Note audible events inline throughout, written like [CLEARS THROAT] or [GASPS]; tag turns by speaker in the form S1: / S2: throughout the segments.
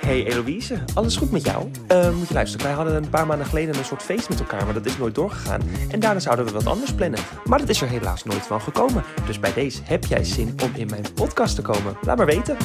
S1: Hey Eloïse, alles goed met jou? Eh, moet je luisteren, wij hadden een paar maanden geleden een soort feest met elkaar, maar dat is nooit doorgegaan. En daarna zouden we wat anders plannen. Maar dat is er helaas nooit van gekomen. Dus bij deze heb jij zin om in mijn podcast te komen? Laat maar weten.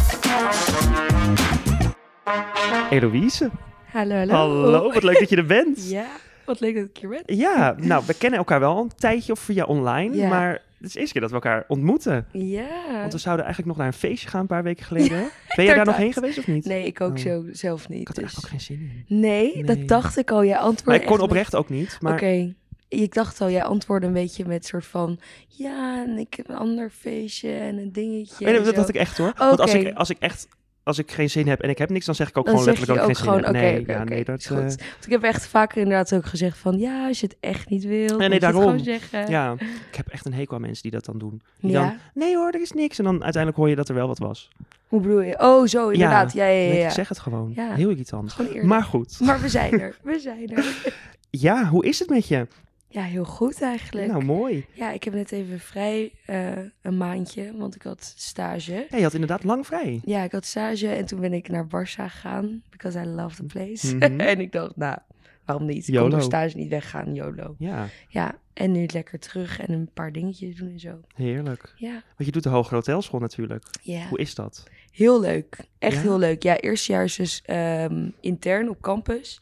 S1: Eloïse,
S2: Hallo, hallo.
S1: hallo, wat leuk dat je er bent. [LAUGHS]
S2: Ja, wat leuk dat ik hier ben.
S1: Ja, nou, we kennen elkaar wel een tijdje of via online,
S2: Ja.
S1: maar het is de eerste keer dat we elkaar ontmoeten.
S2: Ja.
S1: Want we zouden eigenlijk nog naar een feestje gaan een paar weken geleden. Ben je [LAUGHS] daar nog heen geweest of niet?
S2: Nee, ik ook
S1: Oh.
S2: zo zelf niet.
S1: Ik had er
S2: dus-
S1: eigenlijk ook geen zin in.
S2: nee,
S1: Nee.
S2: dat dacht ik al. Jij antwoordde
S1: Maar ik kon
S2: met-
S1: oprecht ook niet. Maar
S2: Oké. Ik dacht al, jij antwoordde een beetje met soort van... Ja, en ik heb een ander feestje en een dingetje.
S1: Nee, dat dacht ik echt hoor. Want als ik, als ik echt als ik geen zin heb en ik heb niks, dan zeg ik ook
S2: Dan
S1: gewoon letterlijk
S2: ook
S1: dat ik
S2: gewoon,
S1: geen zin heb.
S2: oké,
S1: Nee, ja, nee, dat...
S2: is goed.
S1: eh,
S2: Want ik heb echt vaker inderdaad ook gezegd van... Ja, als je het echt niet wil,
S1: nee,
S2: het
S1: daarom.
S2: gewoon zeggen.
S1: ja, ik heb echt een hekel aan mensen die dat dan doen. Die
S2: Ja?
S1: dan, nee hoor, er is niks. En dan uiteindelijk hoor je dat er wel wat was.
S2: Hoe bedoel je? Oh, zo, inderdaad. Ja, ja, ja.
S1: Nee,
S2: ja.
S1: ik zeg het gewoon.
S2: Ja.
S1: Heel irritant.
S2: Gewoon eerlijk.
S1: Maar goed.
S2: Maar we zijn er. We zijn er. [LAUGHS]
S1: Ja, hoe is het met je?
S2: Ja, heel goed eigenlijk.
S1: Nou, mooi.
S2: Ja, ik heb net even vrij eh, een maandje, want ik had stage.
S1: Ja, je had inderdaad lang vrij.
S2: Ja, ik had stage en toen ben ik naar Barça gegaan, because I love the place.
S1: Mhm. [LAUGHS]
S2: en ik dacht, nou, waarom niet? Ik
S1: YOLO.
S2: kon door stage niet weggaan, YOLO.
S1: Ja,
S2: Ja, en nu lekker terug en een paar dingetjes doen en zo.
S1: heerlijk.
S2: Ja,
S1: Want je doet de hogere hotelschool natuurlijk.
S2: ja.
S1: Hoe is dat?
S2: heel leuk. Echt
S1: Ja?
S2: heel leuk. Ja, eerste jaar is dus ehm, intern op campus.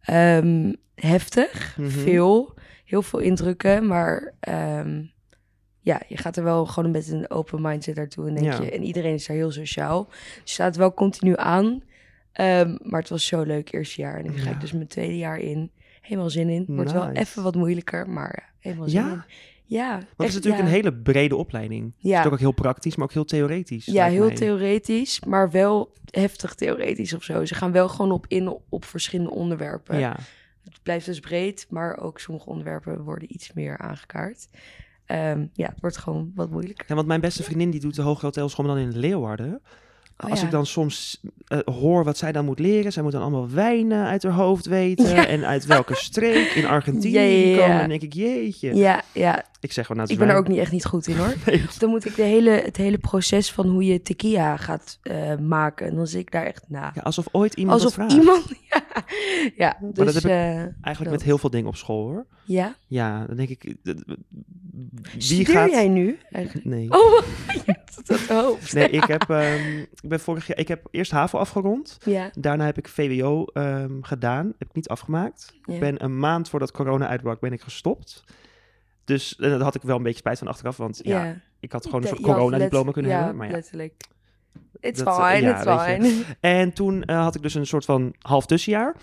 S2: Ehm, heftig,
S1: Mhm.
S2: veel, heel veel indrukken, maar ehm, ja, je gaat er wel gewoon met een open mindset naartoe en denk
S1: Ja.
S2: je, en iedereen is daar heel sociaal. Dus je staat wel continu aan, Ehm, maar het was zo leuk eerste jaar en nu ga ik dus mijn tweede jaar in. Helemaal zin in. Wordt wel even wat moeilijker, maar ja, helemaal zin
S1: Ja?
S2: in. Ja,
S1: Want het is natuurlijk
S2: ja.
S1: een hele brede opleiding. Het
S2: Ja.
S1: is ook heel praktisch, maar ook heel theoretisch.
S2: Ja, heel
S1: mij.
S2: theoretisch, maar wel heftig theoretisch of zo. Ze gaan wel gewoon op in op verschillende onderwerpen.
S1: Ja,
S2: Het blijft dus breed, maar ook sommige onderwerpen worden iets meer aangekaart. Ehm, ja, het wordt gewoon wat moeilijker.
S1: Ja, want mijn beste vriendin die doet de hotelschool maar dan in Leeuwarden.
S2: Oh,
S1: Als
S2: ja.
S1: ik dan soms eh, hoor wat zij dan moet leren, zij moet dan allemaal wijnen uit haar hoofd weten
S2: Ja.
S1: en uit welke streek in Argentinië
S2: Ja,
S1: komen. Dan denk ik, jeetje.
S2: Ja, ja,
S1: Ik zeg gewoon, nou,
S2: ik ben er ook niet echt niet goed in hoor. [LAUGHS]
S1: Nee.
S2: Dan moet ik de hele, het hele proces van hoe je tequila gaat eh, maken. En dan zit ik daar echt na.
S1: Ja, alsof ooit iemand
S2: Alsof
S1: dat vraagt.
S2: iemand... [LAUGHS] Ja, [LAUGHS] ja dus...
S1: dat heb ik
S2: eh,
S1: Eigenlijk
S2: dat.
S1: met heel veel dingen op school hoor.
S2: Ja?
S1: Ja, dan denk ik, wie
S2: Studeer
S1: gaat...
S2: jij nu? eigenlijk? [LAUGHS]
S1: Nee.
S2: Oh, [LAUGHS] hoofd.
S1: Nee, ik heb, ehm, ik ben vorig jaar, ik heb eerst HAVO afgerond.
S2: Ja,
S1: Daarna heb ik VWO ehm, gedaan. Heb ik niet afgemaakt.
S2: ja.
S1: Ik ben een maand voordat corona uitbrak, ben ik gestopt. Dus eh, daar had ik wel een beetje spijt van achteraf. Want ja, ik had gewoon een soort coronadiploma kunnen
S2: ja,
S1: hebben. Maar ja.
S2: letterlijk. It's
S1: Dat, eh,
S2: fine,
S1: ja,
S2: it's fine. [LAUGHS]
S1: En toen eh, had ik dus een soort van half tussenjaar.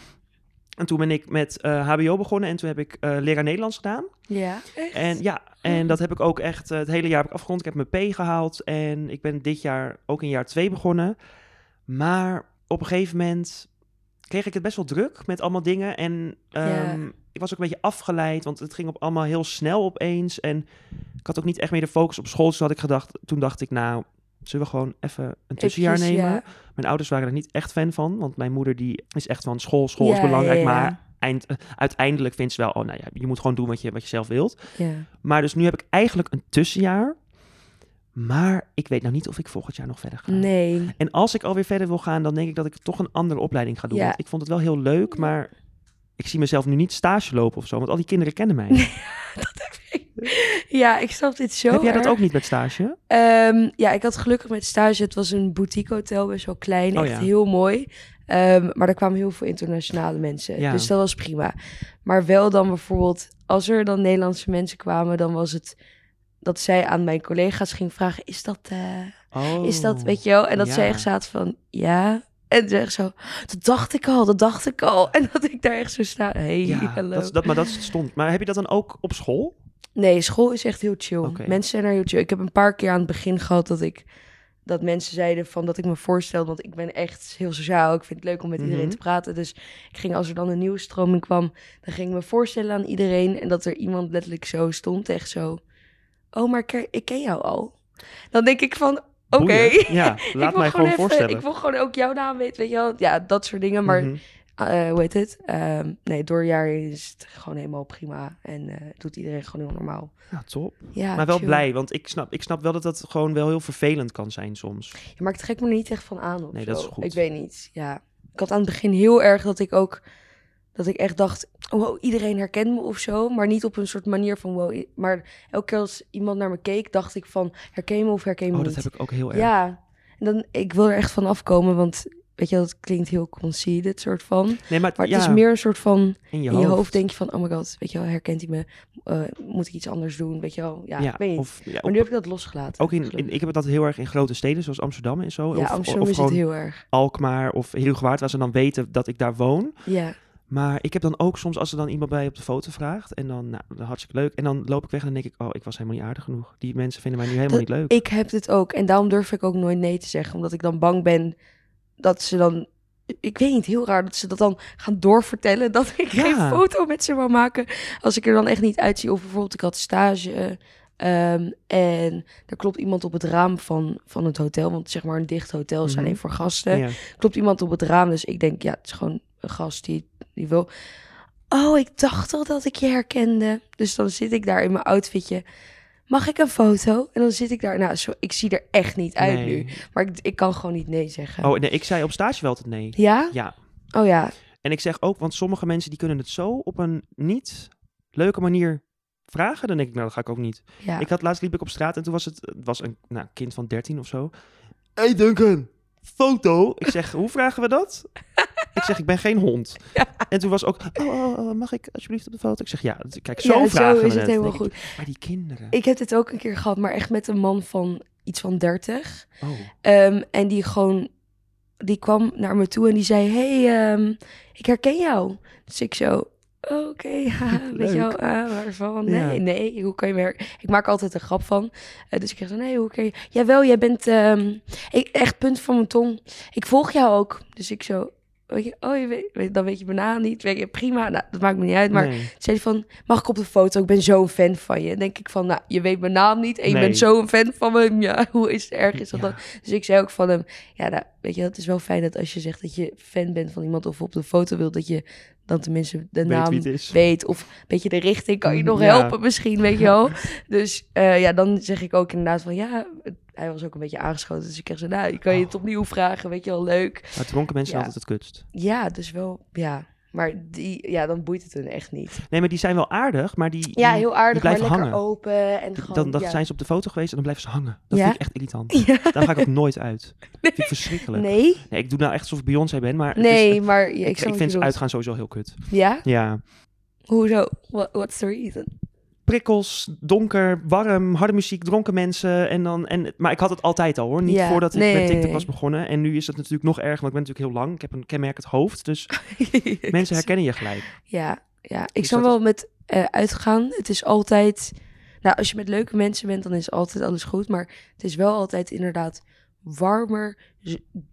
S1: En toen ben ik met eh, HBO begonnen en toen heb ik eh, leraar Nederlands gedaan.
S2: Ja, echt?
S1: En ja, [LAUGHS] en dat heb ik ook echt eh, het hele jaar heb ik afgerond. Ik heb mijn P gehaald en ik ben dit jaar ook in jaar 2 begonnen. Maar op een gegeven moment kreeg ik het best wel druk met allemaal dingen. En
S2: Ja.
S1: ehm, ik was ook een beetje afgeleid, want het ging op allemaal heel snel opeens. En ik had ook niet echt meer de focus op school. Dus had ik gedacht, toen dacht ik, nou, zullen we gewoon even een tussenjaar nemen?
S2: ja.
S1: Mijn ouders waren er niet echt fan van, want mijn moeder die is echt van school, school is
S2: Ja,
S1: belangrijk.
S2: ja, ja.
S1: Maar eind, eh, uiteindelijk vindt ze wel, oh nou ja, je moet gewoon doen wat je, wat je zelf wilt.
S2: Ja.
S1: Maar dus nu heb ik eigenlijk een tussenjaar. Maar ik weet nou niet of ik volgend jaar nog verder ga.
S2: Nee.
S1: En als ik alweer verder wil gaan, dan denk ik dat ik toch een andere opleiding ga doen.
S2: Ja.
S1: Want ik vond het wel heel leuk, maar ik zie mezelf nu niet stage lopen of zo. Want al die kinderen kennen mij. [LAUGHS] [LAUGHS]
S2: Ja, ik snap dit zo
S1: heb jij dat
S2: erg.
S1: ook niet met stage?
S2: Ehm, ja, ik had gelukkig met stage. Het was een boutique hotel, best wel klein.
S1: Oh,
S2: echt
S1: ja.
S2: heel mooi. Ehm, maar er kwamen heel veel internationale mensen.
S1: Ja.
S2: Dus dat was prima. Maar wel dan bijvoorbeeld, als er dan Nederlandse mensen kwamen, dan was het dat zij aan mijn collega's ging vragen: Is dat, eh,
S1: Oh.
S2: is dat, weet je wel? En dat
S1: ja.
S2: zij echt zaten van ja. En ze echt zo, dat dacht ik al, dat dacht ik al. [LAUGHS] En dat ik daar echt zo sta. Hey,
S1: Ja, dat, maar dat stond. Maar heb je dat dan ook op school?
S2: Nee, school is echt heel chill. Mensen zijn er heel chill. Ik heb een paar keer aan het begin gehad dat ik dat mensen zeiden van dat ik me voorstelde, want ik ben echt heel sociaal. Ik vind het leuk om met iedereen
S1: Mhm.
S2: te praten. Dus ik ging als er dan een nieuwe stroming kwam, dan ging ik me voorstellen aan iedereen en dat er iemand letterlijk zo stond, echt zo. Oh, maar ik ken, ik ken jou al. Dan denk ik van, oké.
S1: Ja, [LAUGHS] laat mij gewoon
S2: even-
S1: voorstellen.
S2: Ik wil gewoon ook jouw naam weten, weet je wel. Ja, dat soort dingen. Maar
S1: Mhm.
S2: Eh, hoe heet het? Ehm, nee, door het jaar is het gewoon helemaal prima. En eh, doet iedereen gewoon heel normaal.
S1: Ja, top.
S2: Ja,
S1: maar wel
S2: chill.
S1: blij, want ik snap, ik snap wel dat dat gewoon wel heel vervelend kan zijn soms.
S2: Ja, maar ik trek me er niet echt van aan of
S1: Nee,
S2: zo.
S1: dat is goed.
S2: Ik weet niet, ja. Ik had aan het begin heel erg dat ik ook... Dat ik echt dacht, oh, wow, iedereen herkent me of zo. Maar niet op een soort manier van, wow. Maar elke keer als iemand naar me keek, dacht ik van... Herken me of herken me
S1: Oh,
S2: niet?
S1: dat heb ik ook heel erg.
S2: Ja, en dan, ik wil er echt van afkomen, want... Weet je, dat klinkt heel conceited, soort van.
S1: Nee, maar,
S2: Maar het
S1: ja,
S2: is meer een soort van...
S1: in je
S2: in
S1: hoofd.
S2: je hoofd denk je van, oh my god, weet je wel, herkent hij me? Eh, moet ik iets anders doen? Weet je wel, ja,
S1: ja,
S2: ik weet.
S1: Of, ja,
S2: maar
S1: op-
S2: nu heb ik dat losgelaten.
S1: ook in, in, ik heb dat heel erg in grote steden, zoals Amsterdam en zo.
S2: ja,
S1: of,
S2: Amsterdam
S1: of
S2: is het heel erg.
S1: Alkmaar of Heelgewaard, waar ze dan weten dat ik daar woon.
S2: Ja,
S1: Maar ik heb dan ook soms, als er dan iemand bij op de foto vraagt, en dan, nou, hartstikke leuk. En dan loop ik weg en dan denk ik, oh, ik was helemaal niet aardig genoeg. Die mensen vinden mij nu helemaal
S2: Dat-
S1: niet leuk.
S2: ik heb dit ook. En daarom durf ik ook nooit nee te zeggen. Omdat ik dan bang ben dat ze dan... Ik weet niet, heel raar dat ze dat dan gaan doorvertellen. [LAUGHS] Dat ik
S1: Ja.
S2: geen foto met ze wil maken. Als ik er dan echt niet uitzie. Of bijvoorbeeld, ik had stage... ehm, en er klopt iemand op het raam van, van het hotel. Want zeg maar een dicht hotel is
S1: Mhm.
S2: alleen voor gasten.
S1: ja.
S2: klopt iemand op het raam. Dus ik denk, ja, het is gewoon een gast die, die wil. Oh, ik dacht al dat ik je herkende. Dus dan zit ik daar in mijn outfitje. Mag ik een foto? En dan zit ik daar. Nou, zo, ik zie er echt niet uit
S1: Nee.
S2: nu. Maar ik, ik kan gewoon niet nee zeggen.
S1: Oh, nee, ik zei op stage wel altijd nee.
S2: Ja?
S1: Ja.
S2: Oh ja.
S1: En ik zeg ook, want sommige mensen die kunnen het zo op een niet leuke manier vragen. Dan denk ik, nou, dat ga ik ook niet.
S2: ja.
S1: Ik had laatst liep ik op straat en toen was het, het was een nou, kind van 13 of zo. hey Duncan, foto. Ik zeg, hoe vragen we dat? [LAUGHS] ik zeg, ik ben geen hond. [LAUGHS] En toen was ook, oh, oh, oh, mag ik alsjeblieft op de foto? Ik zeg, ja, kijk, zo
S2: ja,
S1: vragen
S2: zo is het
S1: het.
S2: helemaal goed.
S1: ik, maar die kinderen.
S2: Ik heb dit ook een keer gehad, maar echt met een man van iets van 30.
S1: Oh,
S2: Ehm, en die gewoon, die kwam naar me toe en die zei: Hey, ehm, ik herken jou. Dus ik zo, oké, [LAUGHS] ja, [LAUGHS] weet je wel, ah, waarvan? Nee,
S1: Ja.
S2: nee, hoe kan je me her- Ik maak altijd een grap van. Eh, dus ik zeg zo, nee, hoe kan je... Jawel, jij bent ehm, ik, echt punt van mijn tong. Ik volg jou ook. Dus ik zo, weet je, oh, je weet, weet- dan weet je mijn naam niet. Weet je, prima, nou, dat maakt me niet uit. Maar
S1: nee.
S2: zei hij van, mag ik op de foto? Ik ben zo'n fan van je. Denk ik van, nou, je weet mijn naam niet en je
S1: Nee.
S2: bent zo'n fan van me. Ja, [LAUGHS] hoe is het erg is dat
S1: Ja.
S2: dan? Dus ik zei ook van hem, ja, nou, weet je, het is wel fijn dat als je zegt dat je fan bent van iemand of op de foto wilt, dat je dan tenminste de naam weet of een beetje de richting kan je nog
S1: Ja.
S2: helpen misschien, weet je wel. [LAUGHS] Dus eh, ja, dan zeg ik ook inderdaad van, ja, hij was ook een beetje aangeschoten. Dus ik zeg zo, nou, je kan je het
S1: Oh.
S2: opnieuw vragen, weet je wel, leuk.
S1: Maar dronken mensen
S2: Ja.
S1: altijd het kutst.
S2: Ja, dus wel, ja. Maar die, ja, dan boeit het hun echt niet.
S1: Nee, maar die zijn wel aardig, maar die,
S2: Ja,
S1: die-
S2: heel aardig, maar
S1: blijven
S2: lekker
S1: hangen.
S2: open en
S1: die-
S2: gewoon...
S1: dan dan
S2: ja.
S1: zijn ze op de foto geweest en dan blijven ze hangen. Dat
S2: Ja?
S1: vind ik echt irritant. [LAUGHS]
S2: Ja.
S1: Daar ga ik ook nooit uit. Dat vind ik verschrikkelijk.
S2: Nee,
S1: Nee, ik doe nou echt alsof ik Beyoncé ben, maar het
S2: nee,
S1: is,
S2: maar
S1: ik, vind ze uitgaan sowieso heel kut.
S2: Ja?
S1: Ja.
S2: Hoezo? What, what's the reason?
S1: Prikkels, donker, warm, harde muziek, dronken mensen. En dan, en, maar ik had het altijd al hoor. Niet
S2: Ja,
S1: voordat ik
S2: nee,
S1: met TikTok was begonnen. En nu is het natuurlijk nog erger, want ik ben natuurlijk heel lang. Ik heb een kenmerkend hoofd. Dus [LAUGHS] mensen herkennen je gelijk.
S2: Ja, ja. ik
S1: Dus
S2: zou
S1: dat
S2: wel met eh, uitgaan. Het is altijd... Nou, als je met leuke mensen bent, dan is altijd alles goed. Maar het is wel altijd inderdaad warmer,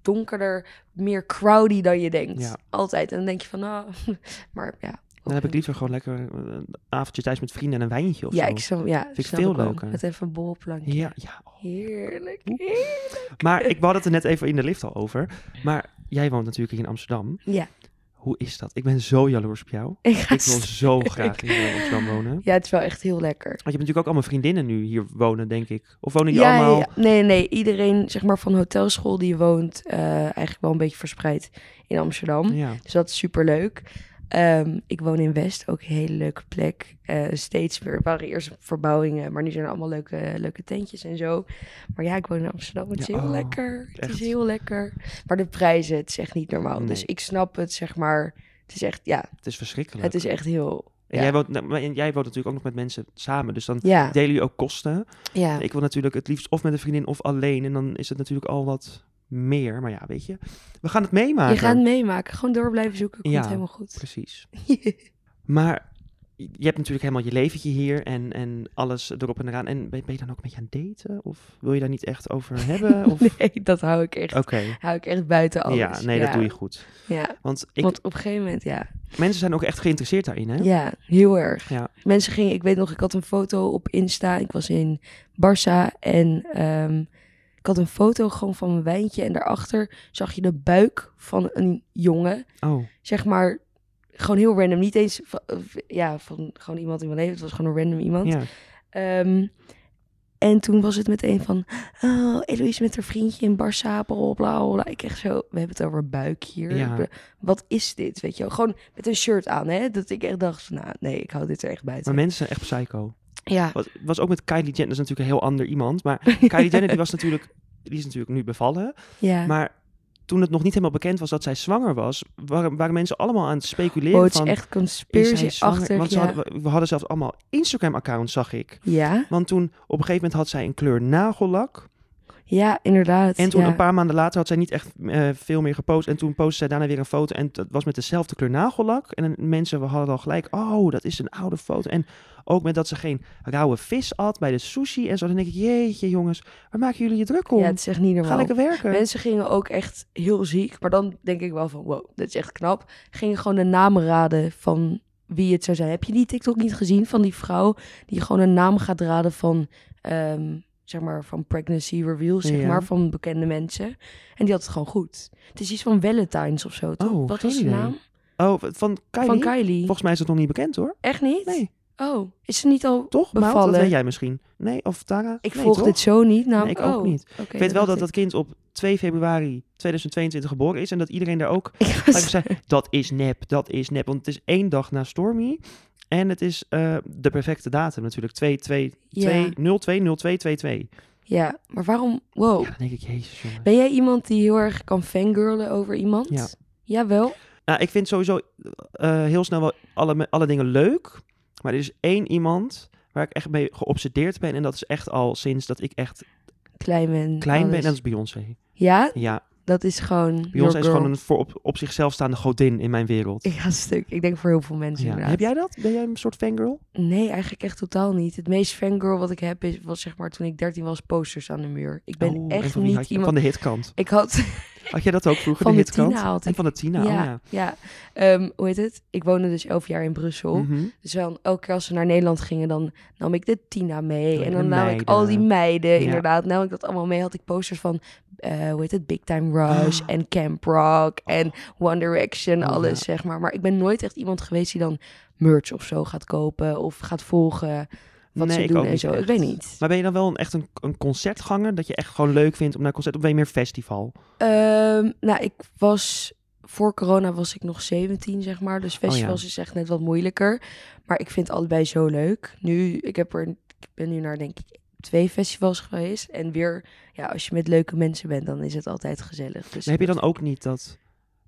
S2: donkerder, meer crowdy dan je denkt.
S1: Ja.
S2: Altijd. En dan denk je van, nou... [LAUGHS] Maar ja.
S1: Dan heb ik liever gewoon lekker een avondje thuis met vrienden en een wijntje of
S2: Ja,
S1: zo.
S2: ik zou... Ja,
S1: ik veel leuker.
S2: Met even een borrelplankje.
S1: Ja, ja.
S2: Heerlijk.
S1: Oeh.
S2: heerlijk.
S1: Maar ik hadden het er net even in de lift al over. [LAUGHS] Maar jij woont natuurlijk hier in Amsterdam.
S2: Ja.
S1: Hoe is dat? Ik ben zo jaloers op jou.
S2: Ik
S1: wil [LAUGHS] zo graag hier in Amsterdam wonen.
S2: Ja, het is wel echt heel lekker.
S1: Want je hebt natuurlijk ook allemaal vriendinnen nu hier wonen, denk ik. Of wonen die
S2: ja,
S1: allemaal...
S2: ja, nee, nee. Iedereen, zeg maar, van hotelschool die woont eh, eigenlijk wel een beetje verspreid in Amsterdam.
S1: Ja.
S2: Dus dat is super leuk. Ik woon in West, ook een hele leuke plek. Eh, steeds het waren eerst verbouwingen, maar nu zijn er allemaal leuke, leuke tentjes en zo. Maar ja, ik woon in Amsterdam, het is
S1: Ja,
S2: heel
S1: oh,
S2: lekker. Het is heel lekker. Maar de prijzen, het is echt niet normaal.
S1: Nee.
S2: Dus ik snap het, zeg maar. Het is echt, ja,
S1: Het is verschrikkelijk.
S2: het is echt heel...
S1: En jij, woont, nou, en jij woont natuurlijk ook nog met mensen samen. Dus dan
S2: ja,
S1: delen jullie ook kosten.
S2: ja.
S1: Ik wil natuurlijk het liefst of met een vriendin of alleen. En dan is het natuurlijk al wat meer. Maar ja, weet je. We gaan het meemaken.
S2: je gaat het meemaken. Gewoon door blijven zoeken, komt
S1: Ja.
S2: helemaal goed.
S1: Precies. [LAUGHS] Maar je hebt natuurlijk helemaal je leventje hier en, en alles erop en eraan. En ben, ben je dan ook een beetje aan het daten? Of wil je daar niet echt over [LAUGHS] hebben? Of...
S2: Nee, dat hou ik echt,
S1: Oké.
S2: hou ik echt buiten alles.
S1: Ja, nee, dat doe je goed.
S2: Ja,
S1: Want ik,
S2: want op een gegeven moment, ja.
S1: mensen zijn ook echt geïnteresseerd daarin, hè?
S2: Ja, heel erg.
S1: Ja.
S2: Mensen gingen, ik weet nog, ik had een foto op Insta. Ik was in Barça en ehm, Ik had een foto gewoon van mijn wijntje en daarachter zag je de buik van een jongen.
S1: Oh,
S2: Zeg maar, gewoon heel random. Niet eens van, ja, van gewoon iemand in mijn leven. Het was gewoon een random iemand.
S1: ja.
S2: Ehm, en toen was het meteen van, oh, Eloïse met haar vriendje in Barsapel, bla bla. Ik echt zo, we hebben het over buik hier.
S1: Ja.
S2: Wat is dit, weet je wel? Gewoon met een shirt aan, hè? Dat ik echt dacht, van, nou, nee, ik hou dit er echt buiten.
S1: Maar mensen zijn echt psycho.
S2: Ja,
S1: Wat was ook met Kylie Jenner, dat is natuurlijk een heel ander iemand. Maar [LAUGHS] Kylie Jenner die was natuurlijk, die is natuurlijk nu bevallen.
S2: ja.
S1: Maar toen het nog niet helemaal bekend was dat zij zwanger was, waren, waren mensen allemaal aan het speculeren
S2: Oh, het is
S1: van...
S2: echt
S1: zwanger?
S2: achter.
S1: Want
S2: Ja.
S1: hadden, we hadden zelfs allemaal Instagram-accounts, zag ik.
S2: ja,
S1: Want toen, op een gegeven moment had zij een kleur nagellak.
S2: Ja, inderdaad.
S1: En toen
S2: ja.
S1: een paar maanden later had zij niet echt eh, veel meer gepost. En toen postte zij daarna weer een foto. En dat was met dezelfde kleur nagellak. En mensen we hadden al gelijk, oh, dat is een oude foto. En ook met dat ze geen rauwe vis at bij de sushi. En zo, dan denk ik, jeetje jongens, waar maken jullie je druk om?
S2: Ja, het is echt niet
S1: Ga
S2: normaal.
S1: lekker werken.
S2: Mensen gingen ook echt heel ziek. Maar dan denk ik wel van, wow, dat is echt knap. Gingen gewoon de namen raden van wie het zou zijn. Heb je die TikTok niet gezien van die vrouw die gewoon een naam gaat raden van, ehm, zeg maar, van pregnancy reveals, zeg
S1: Ja.
S2: maar, van bekende mensen. En die had het gewoon goed. Het is iets van Valentine's of zo, toch?
S1: Oh,
S2: Wat was de naam?
S1: Oh, van Kylie?
S2: Van Kylie.
S1: Volgens mij is het nog niet bekend hoor.
S2: Echt niet?
S1: Nee,
S2: Oh, is ze niet al
S1: toch?
S2: Bevallen?
S1: dat weet jij misschien. Nee, of Tara?
S2: Ik
S1: Nee,
S2: volg
S1: toch?
S2: dit zo niet. Nou,
S1: Nee, ik ook
S2: oh,
S1: niet. Ik weet wel dat dat kind op 2 februari 2022 geboren is. En dat iedereen daar ook [LAUGHS]
S2: ik. Was-
S1: zei, dat is nep, dat is nep. Want het is één dag na Stormy. En het is eh, de perfecte datum natuurlijk. 2, 2, 2,
S2: Ja.
S1: 0, 2, 0, 2, 2, 2.
S2: Ja, maar waarom? Wow.
S1: Ja, dan denk ik, jezus jongen.
S2: Ben jij iemand die heel erg kan fangirlen over iemand?
S1: Ja.
S2: Jawel.
S1: Nou, ik vind sowieso eh, heel snel wel alle, alle dingen leuk. Maar er is één iemand waar ik echt mee geobsedeerd ben. En dat is echt al sinds dat ik echt
S2: Klein ben.
S1: klein ben. En dat is Beyoncé.
S2: Ja,
S1: Ja,
S2: dat is gewoon.
S1: Beyoncé is gewoon een voor op, op zichzelf staande godin in mijn wereld.
S2: Ja, stuk. Ik denk voor heel veel mensen.
S1: Ja.
S2: inderdaad.
S1: Heb jij dat? Ben jij een soort fangirl?
S2: Nee, eigenlijk echt totaal niet. Het meest fangirl wat ik heb is, was zeg maar toen ik 13 was, posters aan de muur. Ik ben
S1: Oh,
S2: echt niet iemand.
S1: Van de hitkant.
S2: Ik had
S1: Had jij dat ook vroeger,
S2: van
S1: de
S2: de
S1: hitkant? En van de Tina, oh
S2: ja,
S1: ja.
S2: ja. Ehm, hoe heet het? Ik woonde dus elf jaar in Brussel.
S1: Mhm.
S2: Dus dan, elke keer als we naar Nederland gingen, dan nam ik de Tina mee.
S1: Oh,
S2: en dan nam ik al die
S1: meiden. Ja.
S2: inderdaad. Nam ik dat allemaal mee. Had ik posters van, eh, hoe heet het, Big Time Rush
S1: Ah.
S2: en Camp Rock en One Direction,
S1: Oh,
S2: alles zeg maar. Maar ik ben nooit echt iemand geweest die dan merch of zo gaat kopen of gaat volgen wat
S1: Nee,
S2: ze
S1: ik
S2: doen
S1: ook
S2: en
S1: niet
S2: zo. Ik weet niet.
S1: Maar ben je dan wel een, echt een, een concertganger? Dat je echt gewoon leuk vindt om naar concert... Of ben je meer festival?
S2: Ehm, nou, ik was voor corona was ik nog 17, zeg maar. Dus
S1: Oh ja.
S2: festivals is echt net wat moeilijker. Maar ik vind allebei zo leuk. Nu, ik heb er, ik ben nu naar denk ik twee festivals geweest. En weer, ja, als je met leuke mensen bent, dan is het altijd gezellig. Dus
S1: heb je dan ook niet dat...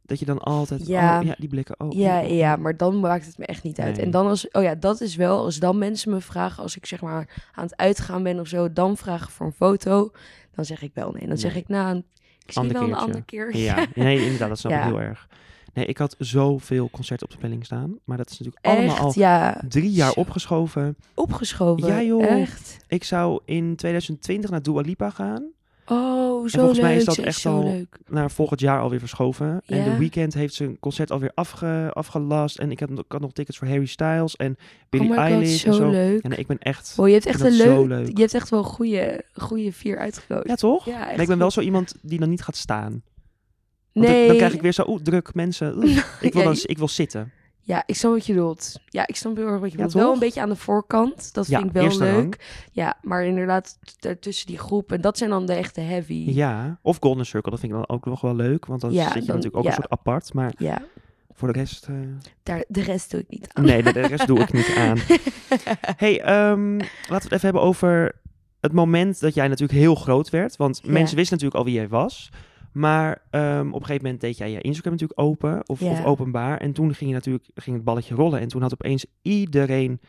S1: Dat je dan altijd...
S2: Ja.
S1: Oh, ja, die blikken. Oh,
S2: Ja,
S1: oh,
S2: ja, maar dan maakt het me echt niet uit.
S1: Nee.
S2: En dan als, oh ja, dat is wel, als dan mensen me vragen, als ik zeg maar aan het uitgaan ben of zo, dan vragen voor een foto, dan zeg ik wel nee. Dan zeg ik, nou, ik zie
S1: Ander
S2: wel een andere keer.
S1: Ja, [LAUGHS] nee, inderdaad, dat snap ik
S2: Ja.
S1: heel erg. Nee, ik had zoveel concerten op de planning staan. Maar dat is natuurlijk allemaal
S2: Echt,
S1: al
S2: ja,
S1: drie jaar
S2: Zo.
S1: opgeschoven.
S2: opgeschoven.
S1: Ja, joh.
S2: Echt.
S1: Ik zou in 2020 naar Dua Lipa gaan.
S2: Oh, zo
S1: volgens mij
S2: leuk.
S1: is dat echt
S2: zo
S1: al
S2: leuk.
S1: Naar volgend jaar alweer verschoven. En de Weekend heeft zijn concert alweer afge, afgelast. En ik had, ik had nog tickets voor Harry Styles en Billie
S2: oh god,
S1: Eilish
S2: zo,
S1: en zo.
S2: leuk.
S1: Nee, ik ben echt...
S2: Wow, je hebt echt een leuk,
S1: leuk.
S2: je hebt echt wel een goede, goede vier uitgekozen.
S1: Ja, toch?
S2: Ja, echt
S1: ik ben wel zo iemand die dan niet gaat staan. Want
S2: Nee,
S1: dan, dan krijg ik weer zo, oeh, druk mensen. [LAUGHS] ik, wil
S2: Ja,
S1: dan, ik wil zitten.
S2: Ja, ik snap wat je bedoelt. Ja, ik snap heel erg wat je
S1: Ja,
S2: bedoelt. Wel een beetje aan de voorkant, dat
S1: Ja,
S2: vind ik wel leuk.
S1: rang.
S2: Ja, maar inderdaad, tussen die groepen, dat zijn dan de echte heavy.
S1: Ja, of Golden Circle, dat vind ik dan ook nog wel leuk. Want dan
S2: Ja,
S1: zit je
S2: dan-
S1: natuurlijk ook een soort apart. Maar
S2: Ja,
S1: voor de rest... eh,
S2: daar, de rest doe ik niet aan.
S1: nee, de, de rest doe ik niet aan. [LAUGHS] hey, ehm, laten we het even hebben over het moment dat jij natuurlijk heel groot werd. Want mensen wisten natuurlijk al wie jij was. Maar ehm, op een gegeven moment deed jij je Instagram natuurlijk open of,
S2: Ja.
S1: of openbaar. En toen ging, je natuurlijk, ging het balletje rollen. En toen had opeens iedereen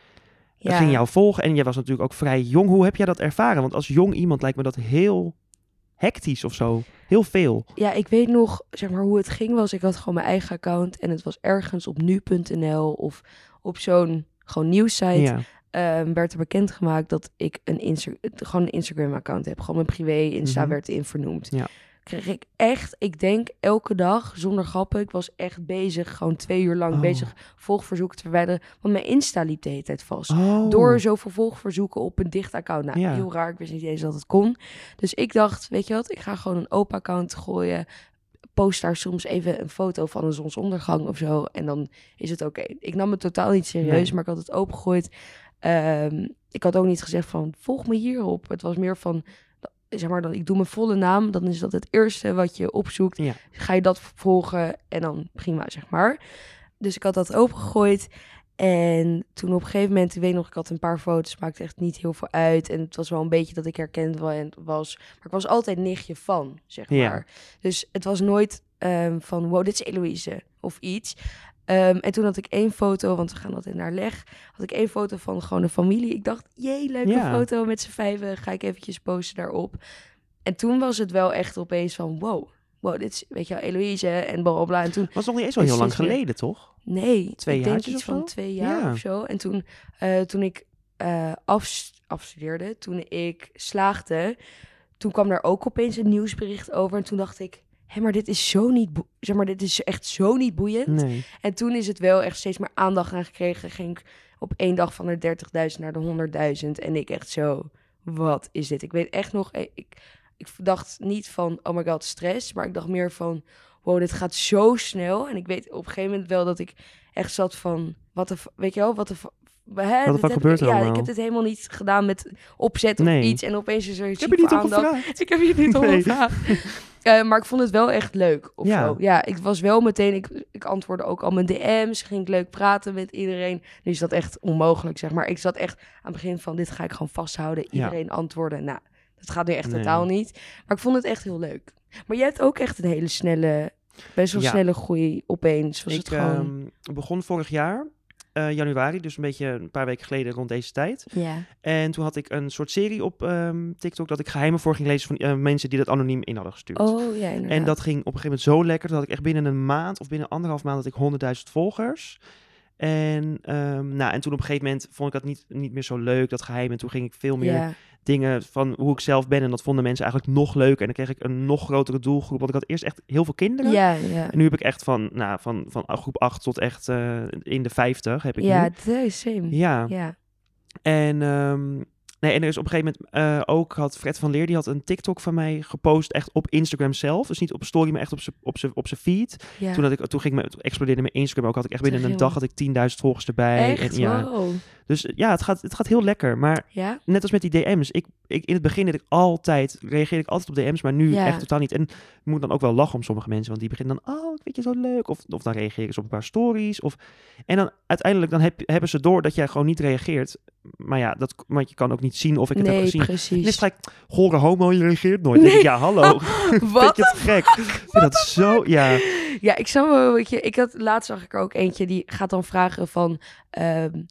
S2: Ja.
S1: ging jou volgen. En jij was natuurlijk ook vrij jong. Hoe heb jij dat ervaren? Want als jong iemand lijkt me dat heel hectisch of zo. Heel veel.
S2: Ja, ik weet nog, zeg maar, hoe het ging was. Ik had gewoon mijn eigen account en het was ergens op nu.nl of op zo'n gewoon nieuwssite.
S1: Ja.
S2: ehm, werd er bekendgemaakt dat ik een, Insta gewoon een Instagram-account heb. Gewoon mijn privé Insta
S1: Mhm.
S2: werd in vernoemd.
S1: Ja.
S2: Kreeg ik echt, ik denk elke dag, zonder grappen, ik was echt bezig, gewoon twee uur lang
S1: Oh.
S2: bezig volgverzoeken te verwijderen. Want mijn Insta liep de hele tijd vast.
S1: Oh.
S2: Door zoveel volgverzoeken op een dicht account. Nou,
S1: Ja.
S2: heel raar, ik wist niet eens dat het kon. Dus ik dacht, weet je wat, ik ga gewoon een open account gooien. Post daar soms even een foto van een zonsondergang of zo. En dan is het oké. Ik nam het totaal niet serieus,
S1: Nee.
S2: maar ik had het opengegooid. Ehm, ik had ook niet gezegd van, volg me hierop. Het was meer van, zeg maar, dan, ik doe mijn volle naam. Dan is dat het eerste wat je opzoekt.
S1: Ja.
S2: Ga je dat volgen en dan prima, zeg maar. Dus ik had dat opengegooid. En toen op een gegeven moment, ik weet nog, ik had een paar foto's, maakte echt niet heel veel uit. En het was wel een beetje dat ik herkend wa- was. Maar ik was altijd nichtje van, zeg maar.
S1: Ja.
S2: Dus het was nooit ehm, van, wow, dit is Eloïse of iets. Ehm, en toen had ik één foto, want we gaan altijd naar leg. Had ik één foto van gewoon een familie. Ik dacht, jee, leuke
S1: Ja.
S2: foto met z'n vijven. Ga ik eventjes posten daarop. En toen was het wel echt opeens van, wow. Wow, dit is, weet je wel, Eloïse en bla bla. En toen
S1: Was nog niet eens zo heel lang geleden, toch?
S2: Nee,
S1: Twee
S2: ik denk
S1: jaartjes
S2: iets van twee jaar
S1: Ja.
S2: of zo. En toen, eh, toen ik eh af, afstudeerde, toen ik slaagde, toen kwam er ook opeens een nieuwsbericht over. En toen dacht ik, hé, maar dit is zo niet, zeg maar, dit is echt zo niet boeiend.
S1: Nee.
S2: En toen is het wel echt steeds meer aandacht aan gekregen. Ging ik op één dag van de 30.000 naar de 100.000. En ik echt zo, wat is dit? Ik weet echt nog, eh, ik, ik dacht niet van, oh my god, stress. Maar ik dacht meer van, wow, dit gaat zo snel. En ik weet op een gegeven moment wel dat ik echt zat van, wat de, weet je wel, wat de, hè,
S1: fuck
S2: heb
S1: gebeurt
S2: ik, Ja, ik heb dit helemaal niet gedaan met opzet of
S1: Nee.
S2: iets. En opeens is er
S1: Ik heb je niet
S2: ziek
S1: om
S2: aandacht. Ik heb je niet [LAUGHS]
S1: Nee.
S2: gevraagd. Eh, maar ik vond het wel echt leuk. Of
S1: Ja.
S2: Zo. ja, ik was wel meteen. Ik, ik antwoordde ook al mijn DM's. Ging ik leuk praten met iedereen. Nu is dat echt onmogelijk, zeg maar. Ik zat echt aan het begin van: dit ga ik gewoon vasthouden.
S1: Ja.
S2: Iedereen antwoorden. Nou, dat gaat nu echt
S1: Nee.
S2: totaal niet. Maar ik vond het echt heel leuk. Maar jij hebt ook echt een hele snelle, best wel
S1: Ja.
S2: snelle groei opeens. Was
S1: ik
S2: het gewoon.
S1: ehm, begon vorig jaar, eh, januari, dus een beetje een paar weken geleden rond deze tijd.
S2: ja.
S1: En toen had ik een soort serie op ehm, TikTok dat ik geheimen voor ging lezen van eh, mensen die dat anoniem in hadden gestuurd.
S2: Oh ja, inderdaad.
S1: En dat ging op een gegeven moment zo lekker dat ik echt binnen een maand of binnen anderhalf maand had ik 100.000 volgers. En, ehm, nou, en toen op een gegeven moment vond ik dat niet, niet meer zo leuk, dat geheim. En toen ging ik veel meer dingen van hoe ik zelf ben. En dat vonden mensen eigenlijk nog leuker. En dan kreeg ik een nog grotere doelgroep. Want ik had eerst echt heel veel kinderen.
S2: ja, ja.
S1: En nu heb ik echt van, nou, van, van groep 8 tot echt eh, in de 50 heb ik
S2: Ja, same.
S1: Ja.
S2: Ja.
S1: En, ehm, nee, en er is op een gegeven moment eh, ook, had Fred van Leer, die had een TikTok van mij gepost, echt op Instagram zelf. Dus niet op story, maar echt op zijn op zijn- op zijn feed.
S2: ja.
S1: Toen, had ik, toen ging me, toen explodeerde mijn Instagram ook, had ik echt binnen een dag had ik 10.000 volgers erbij.
S2: Echt?
S1: En, ja.
S2: Wow.
S1: Dus ja, het gaat, het gaat heel lekker. Maar
S2: Ja?
S1: net als met die DM's. Ik, ik, in het begin deed ik altijd, reageerde ik altijd op DM's, maar nu
S2: Ja.
S1: echt totaal niet. En ik moet dan ook wel lachen om sommige mensen, want die beginnen dan, oh, ik vind je zo leuk. Of, of dan reageren ze op een paar stories. Of, en dan uiteindelijk dan heb, hebben ze door dat jij gewoon niet reageert. Maar ja, dat, want je kan ook niet zien of ik het heb gezien. En is
S2: precies.
S1: gelijk, gore homo, je reageert nooit. Denk ik, ja, hallo. [LAUGHS] Vind
S2: Wat?
S1: je het gek? Vind dat zo, ja.
S2: Ja, ik snap wel, weet je, ik had laatst zag ik er ook eentje die gaat dan vragen van, ehm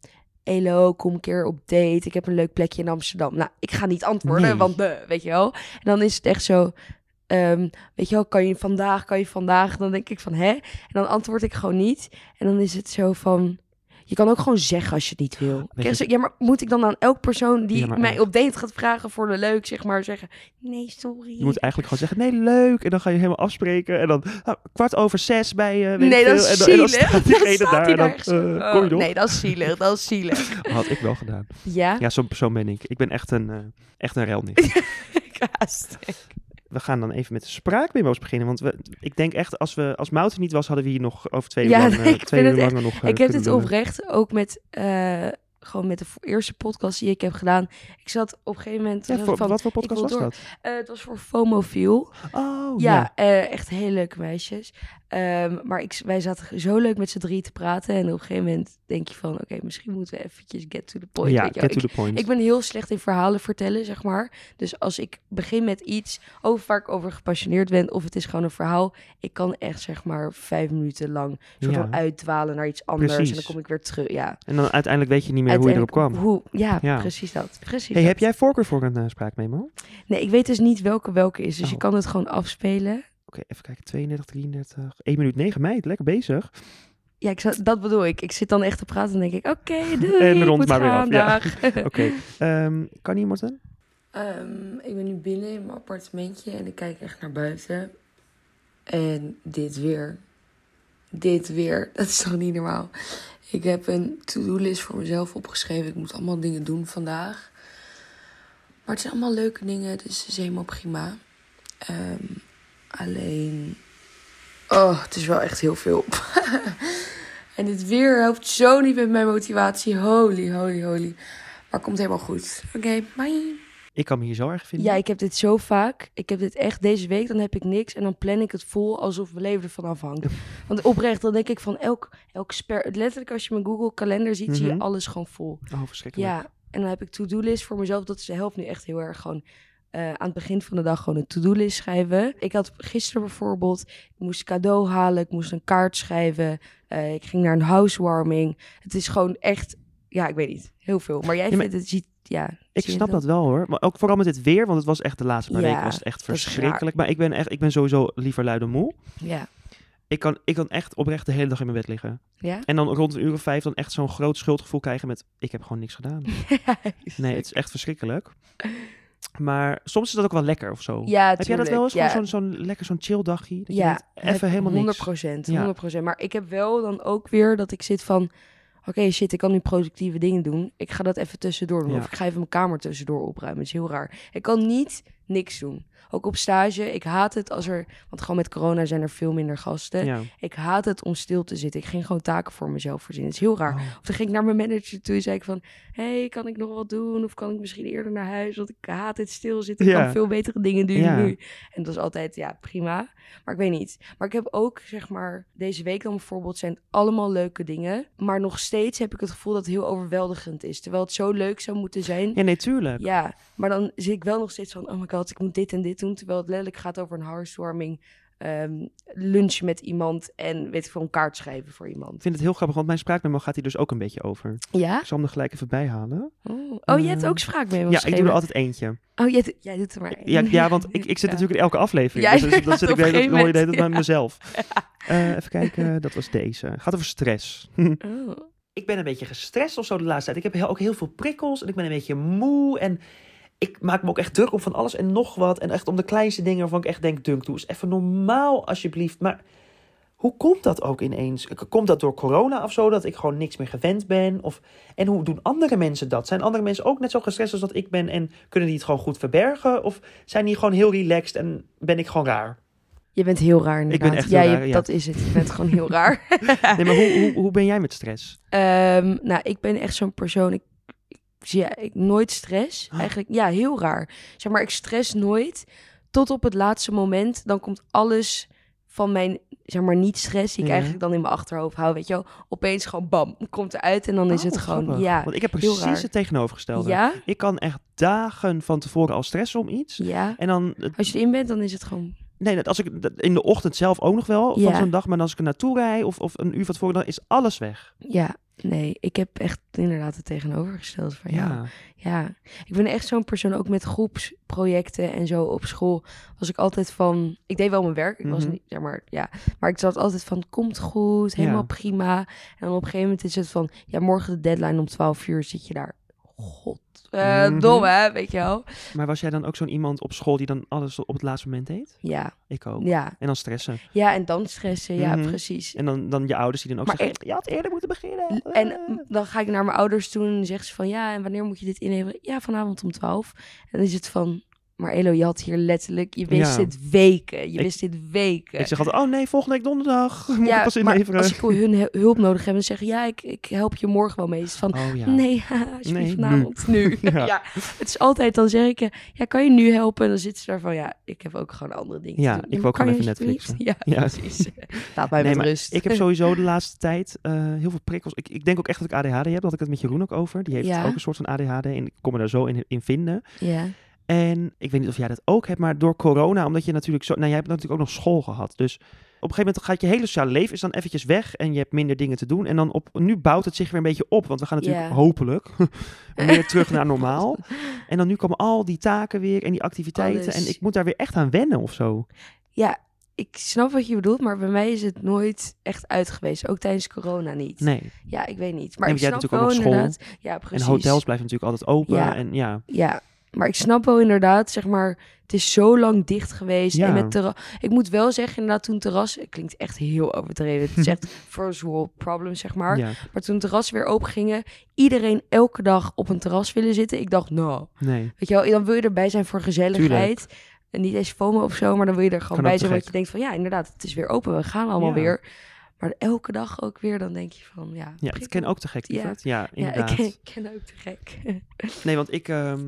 S2: Elo, kom een keer op date. Ik heb een leuk plekje in Amsterdam. Nou, ik ga niet antwoorden,
S1: Nee.
S2: want de, weet je wel. En dan is het echt zo, ehm, weet je wel, kan je vandaag, kan je vandaag? Dan denk ik van, hè? En dan antwoord ik gewoon niet. En dan is het zo van, je kan ook gewoon zeggen als je het niet wil.
S1: Je-
S2: zo, ja, maar moet ik dan aan elk persoon die
S1: Ja,
S2: mij
S1: echt.
S2: op date gaat vragen voor de leuk, zeg maar, zeggen, nee, sorry.
S1: Je moet eigenlijk gewoon zeggen, nee, leuk. En dan ga je helemaal afspreken. En dan nou, kwart over zes bij... weet
S2: Nee, dat is
S1: en, dan- en dan
S2: zielig.
S1: staat
S2: Dan staat
S1: daar
S2: zo.
S1: eh,
S2: Oh,
S1: kom je nog?
S2: Nee, dat is zielig, dat is zielig. [LAUGHS]
S1: Had ik wel gedaan.
S2: Ja?
S1: Ja, zo'n persoon ben ik. Ik ben echt een, eh echt een relnicht. [LAUGHS]
S2: Kaast.
S1: We gaan dan even met de spraakmemo's beginnen. Want we, ik denk echt, als, we, als Mout er niet was, hadden we hier nog over twee
S2: Ja,
S1: uur, lang, [LAUGHS]
S2: nee,
S1: eh,
S2: ik
S1: twee uur
S2: het
S1: langer nog eh,
S2: Ik heb dit
S1: doen.
S2: oprecht ook met, eh, gewoon met de eerste podcast die ik heb gedaan. Ik zat op een gegeven moment
S1: Ja, voor,
S2: ik van,
S1: wat voor podcast was
S2: door.
S1: dat?
S2: eh, het was voor FOMOfiel.
S1: Oh,
S2: Ja,
S1: ja.
S2: eh, echt hele leuke meisjes. Ehm, maar ik, wij zaten zo leuk met z'n drie te praten. En op een gegeven moment denk je van... Oké, misschien moeten we eventjes get to the point.
S1: ja, get to the point.
S2: Ik ben heel slecht in verhalen vertellen, zeg maar. Dus als ik begin met iets over waar ik over gepassioneerd ben, of het is gewoon een verhaal, ik kan echt zeg maar vijf minuten lang soort
S1: Ja.
S2: van uitdwalen naar iets anders en dan kom ik weer terug. Ja.
S1: En dan uiteindelijk weet je niet meer hoe je erop kwam.
S2: Hoe, ja,
S1: Ja.
S2: precies dat. Precies
S1: Hey,
S2: dat.
S1: heb jij voorkeur voor een eh, spraakmemo? Oké,
S2: Nee, ik weet dus niet welke welke is, dus je
S1: Oh.
S2: kan het gewoon afspelen.
S1: even kijken. 32, 33, 1 minuut 9 meid. Lekker bezig.
S2: Ja, ik zat, dat bedoel ik. Ik zit dan echt te praten en denk ik, oké, [LAUGHS] doei,
S1: En rond maar weer af, ja. [LAUGHS] [LAUGHS] Oké. ehm, kan iemand een?
S2: Ehm, ik ben nu binnen in mijn appartementje en ik kijk echt naar buiten. En dit weer. Dit weer. Dat is toch niet normaal? Ik heb een to-do-list voor mezelf opgeschreven. Ik moet allemaal dingen doen vandaag. Maar het zijn allemaal leuke dingen, dus het is helemaal prima. Ehm, alleen. Oh, het is wel echt heel veel. [LAUGHS] en dit weer helpt zo niet met mijn motivatie. Holy, holy, holy. Maar komt helemaal goed. Oké, bye.
S1: Ik kan me hier zo erg vinden.
S2: Ja, ik heb dit zo vaak. Ik heb dit echt deze week, dan heb ik niks. En dan plan ik het vol alsof mijn leven ervan afhangt. Want oprecht, dan denk ik van elk, elk sper... Letterlijk als je mijn Google kalender ziet, zie je
S1: Mhm.
S2: alles gewoon vol.
S1: Oh, verschrikkelijk.
S2: Ja, en dan heb ik to-do-list voor mezelf. Dat is, helpt nu echt heel erg gewoon... eh, aan het begin van de dag gewoon een to-do-list schrijven. Ik had gisteren bijvoorbeeld, ik moest cadeau halen, ik moest een kaart schrijven, eh, ik ging naar een housewarming. Het is gewoon echt, ja, ik weet niet, heel veel. Maar jij
S1: Ja, maar
S2: vindt het, ziet, ja.
S1: Ik snap dat wel hoor. Maar ook vooral met dit weer, want het was echt de laatste paar
S2: Ja,
S1: weken was het echt verschrikkelijk. Maar ik ben echt, ik ben sowieso liever lui dan moe.
S2: Ja,
S1: Ik kan, ik kan echt oprecht de hele dag in mijn bed liggen.
S2: ja.
S1: En dan rond een uur of vijf dan echt zo'n groot schuldgevoel krijgen met ik heb gewoon niks gedaan. [LAUGHS] Nee, het is echt verschrikkelijk. Maar soms is dat ook wel lekker of zo.
S2: Ja,
S1: heb jij dat wel eens?
S2: ja.
S1: zo'n zo'n lekker zo'n chill dagje? Dat
S2: Ja,
S1: even helemaal
S2: 100
S1: niks.
S2: procent,
S1: Ja.
S2: 100 Maar ik heb wel dan ook weer dat ik zit van... Oké, shit, ik kan nu productieve dingen doen. Ik ga dat even tussendoor doen.
S1: Ja.
S2: Of ik ga even mijn kamer tussendoor opruimen. Het is heel raar. Ik kan niet niks doen. Ook op stage. Ik haat het als er... Want gewoon met corona zijn er veel minder gasten.
S1: Ja.
S2: Ik haat het om stil te zitten. Ik ging gewoon taken voor mezelf voorzien. Het is heel raar.
S1: Oh.
S2: Of dan ging ik naar mijn manager toe en zei ik van... hey, kan ik nog wat doen? Of kan ik misschien eerder naar huis? Want ik haat het stilzitten. Ik
S1: Ja.
S2: kan veel betere dingen doen
S1: Ja.
S2: nu. En dat is altijd, ja, prima. Maar ik weet niet. Maar ik heb ook, zeg maar, deze week dan bijvoorbeeld... zijn het allemaal leuke dingen. Maar nog steeds heb ik het gevoel dat het heel overweldigend is. Terwijl het zo leuk zou moeten zijn.
S1: Ja, nee, tuurlijk.
S2: Ja, maar dan zit ik wel nog steeds van... oh my god, ik moet dit en dit doen. Terwijl het letterlijk gaat over een housewarming... ehm lunchen met iemand en weet ik veel, een kaart schrijven voor iemand.
S1: Ik vind het heel grappig, want mijn spraakmemo gaat hier dus ook een beetje over.
S2: Ja?
S1: Ik zal hem er gelijk even bij halen.
S2: Oh, oh je hebt
S1: Eh,
S2: ook spraakmemo's
S1: Ja, ik doe er altijd eentje.
S2: Oh, jij, doet- jij doet er maar één.
S1: Ja, ja want ik, ik zit [LAUGHS]
S2: Ja.
S1: natuurlijk in elke aflevering.
S2: Ja,
S1: dus dan zit ik de hoor je de hele tijd
S2: moment,
S1: bij mezelf. [LAUGHS] Eh, even kijken, dat was deze. Gaat over stress. [LAUGHS]
S2: Oh.
S1: ik ben een beetje gestrest of zo de laatste tijd. Ik heb heel- ook heel veel prikkels en ik ben een beetje moe. En ik maak me ook echt druk om van alles en nog wat. En echt om de kleinste dingen waarvan ik echt denk, Dunk, doe eens even normaal alsjeblieft. Maar hoe komt dat ook ineens? Komt dat door corona of zo, dat ik gewoon niks meer gewend ben? Of, en hoe doen andere mensen dat? Zijn andere mensen ook net zo gestrest als dat ik ben en kunnen die het gewoon goed verbergen? Of zijn die gewoon heel relaxed en ben ik gewoon raar?
S2: Je bent heel raar inderdaad.
S1: echt
S2: ja,
S1: heel
S2: je-
S1: raar, ja.
S2: dat is het. Je bent gewoon heel raar. [LAUGHS]
S1: Nee, maar hoe, hoe, hoe ben jij met stress?
S2: Ehm, nou, ik ben echt zo'n persoon. Ik, ja, ik nooit stress.
S1: Ah.
S2: Eigenlijk, ja, heel raar. Zeg maar, ik stress nooit. Tot op het laatste moment. Dan komt alles van mijn, zeg maar, niet stress. Die ik eigenlijk dan in mijn achterhoofd hou. Weet je wel. Opeens gewoon bam. Komt eruit. En dan is
S1: Oh,
S2: het gewoon,
S1: grappig.
S2: ja.
S1: Want ik heb precies
S2: raar.
S1: het tegenovergestelde.
S2: Ja,
S1: Ik kan echt dagen van tevoren al stressen om iets.
S2: ja.
S1: En dan,
S2: Als je erin bent, dan is het gewoon...
S1: nee, als ik in de ochtend zelf ook nog wel van
S2: Ja.
S1: zo'n dag, maar als ik er naartoe rijd of, of een uur van tevoren, dan is alles weg.
S2: Ja, nee. Ik heb echt inderdaad het tegenovergestelde van jou.
S1: Ja.
S2: Ja, ik ben echt zo'n persoon, ook met groepsprojecten en zo op school. Was ik altijd van, ik deed wel mijn werk, ik was
S1: Mhm.
S2: niet, zeg maar, ja. Maar ik zat altijd van, komt goed, helemaal
S1: Ja.
S2: prima. En dan op een gegeven moment is het van, ja, morgen de deadline om 12 uur zit je daar. God, eh,
S1: Mhm.
S2: dom hè, weet je wel?
S1: Maar was jij dan ook zo'n iemand op school die dan alles op het laatste moment deed?
S2: Ja,
S1: Ik ook.
S2: ja.
S1: En dan stressen.
S2: Ja, en dan stressen, ja,
S1: Mhm.
S2: precies.
S1: En dan, dan je ouders die dan ook
S2: Maar
S1: zeggen, je had eerder moeten beginnen.
S2: En dan ga ik naar mijn ouders toe en zegt ze van ja, en wanneer moet je dit inleveren? Ja, vanavond om 12. En dan is het van, maar Elo, je had hier letterlijk, je wist
S1: Ja.
S2: dit weken. Je
S1: Ik-
S2: wist dit weken.
S1: Ik zeg altijd, oh nee, volgende week donderdag [LAUGHS] moet ik
S2: ja,
S1: pas
S2: maar
S1: inleveren.
S2: als ik hun hu- hulp nodig heb, dan zeggen ja, ik, ik help je morgen wel mee. Is van,
S1: Oh ja.
S2: nee, [LAUGHS] alsjeblieft
S1: Nee,
S2: vanavond, nu. [LAUGHS]
S1: Ja.
S2: ja. het is altijd, dan zeg ik, ja, kan je nu helpen? En dan zit ze daar van, ja, ik heb ook gewoon andere dingen
S1: Ja,
S2: te doen.
S1: ik wil ook gewoon even
S2: alsjeblieft? Ja,
S1: Ja.
S2: precies. Laat mij
S1: Nee,
S2: met
S1: maar
S2: rust.
S1: Ik heb sowieso de laatste tijd eh, heel veel prikkels. Ik, ik denk ook echt dat ik ADHD heb. Had ik het met Jeroen ook over. Die heeft ook een soort van ADHD. En ik kon me daar zo in, in vinden.
S2: Ja,
S1: En ik weet niet of jij dat ook hebt. Maar door corona, omdat je natuurlijk zo... Nou, jij hebt natuurlijk ook nog school gehad. Dus op een gegeven moment gaat je hele sociale leven is dan eventjes weg. En je hebt minder dingen te doen. En dan op, nu bouwt het zich weer een beetje op. Want we gaan natuurlijk hopelijk [LAUGHS] meer terug naar normaal. [LAUGHS] En dan nu komen al die taken weer en die activiteiten.
S2: Alles.
S1: En ik moet daar weer echt aan wennen of zo.
S2: ja, ik snap wat je bedoelt, maar bij mij is het nooit echt uit geweest. Ook tijdens corona niet.
S1: Nee.
S2: Ja, ik weet niet. Maar ik
S1: want jij
S2: snap
S1: hebt natuurlijk ook nog school.
S2: Ja, precies.
S1: En hotels blijven natuurlijk altijd open.
S2: Ja.
S1: En ja,
S2: Ja, Maar ik snap wel inderdaad, zeg maar, het is zo lang dicht geweest.
S1: Ja.
S2: En met terras, ik moet wel zeggen, inderdaad, toen terras, het klinkt echt heel overdreven. Het is [LAUGHS] echt first world problem, zeg maar.
S1: Ja,
S2: Maar toen terrassen weer open gingen, iedereen elke dag op een terras willen zitten. Ik dacht, nou,
S1: nee.
S2: weet je wel, dan wil je erbij zijn voor gezelligheid. En niet eens FOMO of zo, maar dan wil je er gewoon bij zijn. Want je denkt van, ja, inderdaad, het is weer open. We gaan allemaal
S1: Ja.
S2: weer. Maar elke dag ook weer, dan denk je van, ja.
S1: Ja, het ken ook te gek,
S2: Ja.
S1: Ja,
S2: Ja,
S1: inderdaad.
S2: ik ken, ik ken ook te gek.
S1: Nee, want ik... ehm,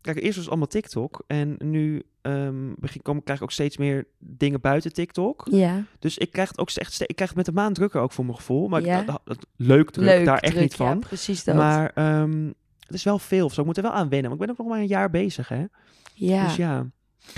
S1: kijk, eerst was het allemaal TikTok. En nu ehm, begin, kom, krijg ik ook steeds meer dingen buiten TikTok.
S2: ja,
S1: Dus ik krijg het ook echt... Ik krijg het met de maand drukker ook voor mijn gevoel. Maar ik-
S2: Ja.
S1: dat, dat- leuk druk,
S2: leuk.
S1: daar echt
S2: druk,
S1: niet van.
S2: Ja, precies dat.
S1: Maar ehm, het is wel veel zo. Ik moet er wel aan wennen. Maar ik ben ook nog maar een jaar bezig, hè.
S2: ja,
S1: Dus ja.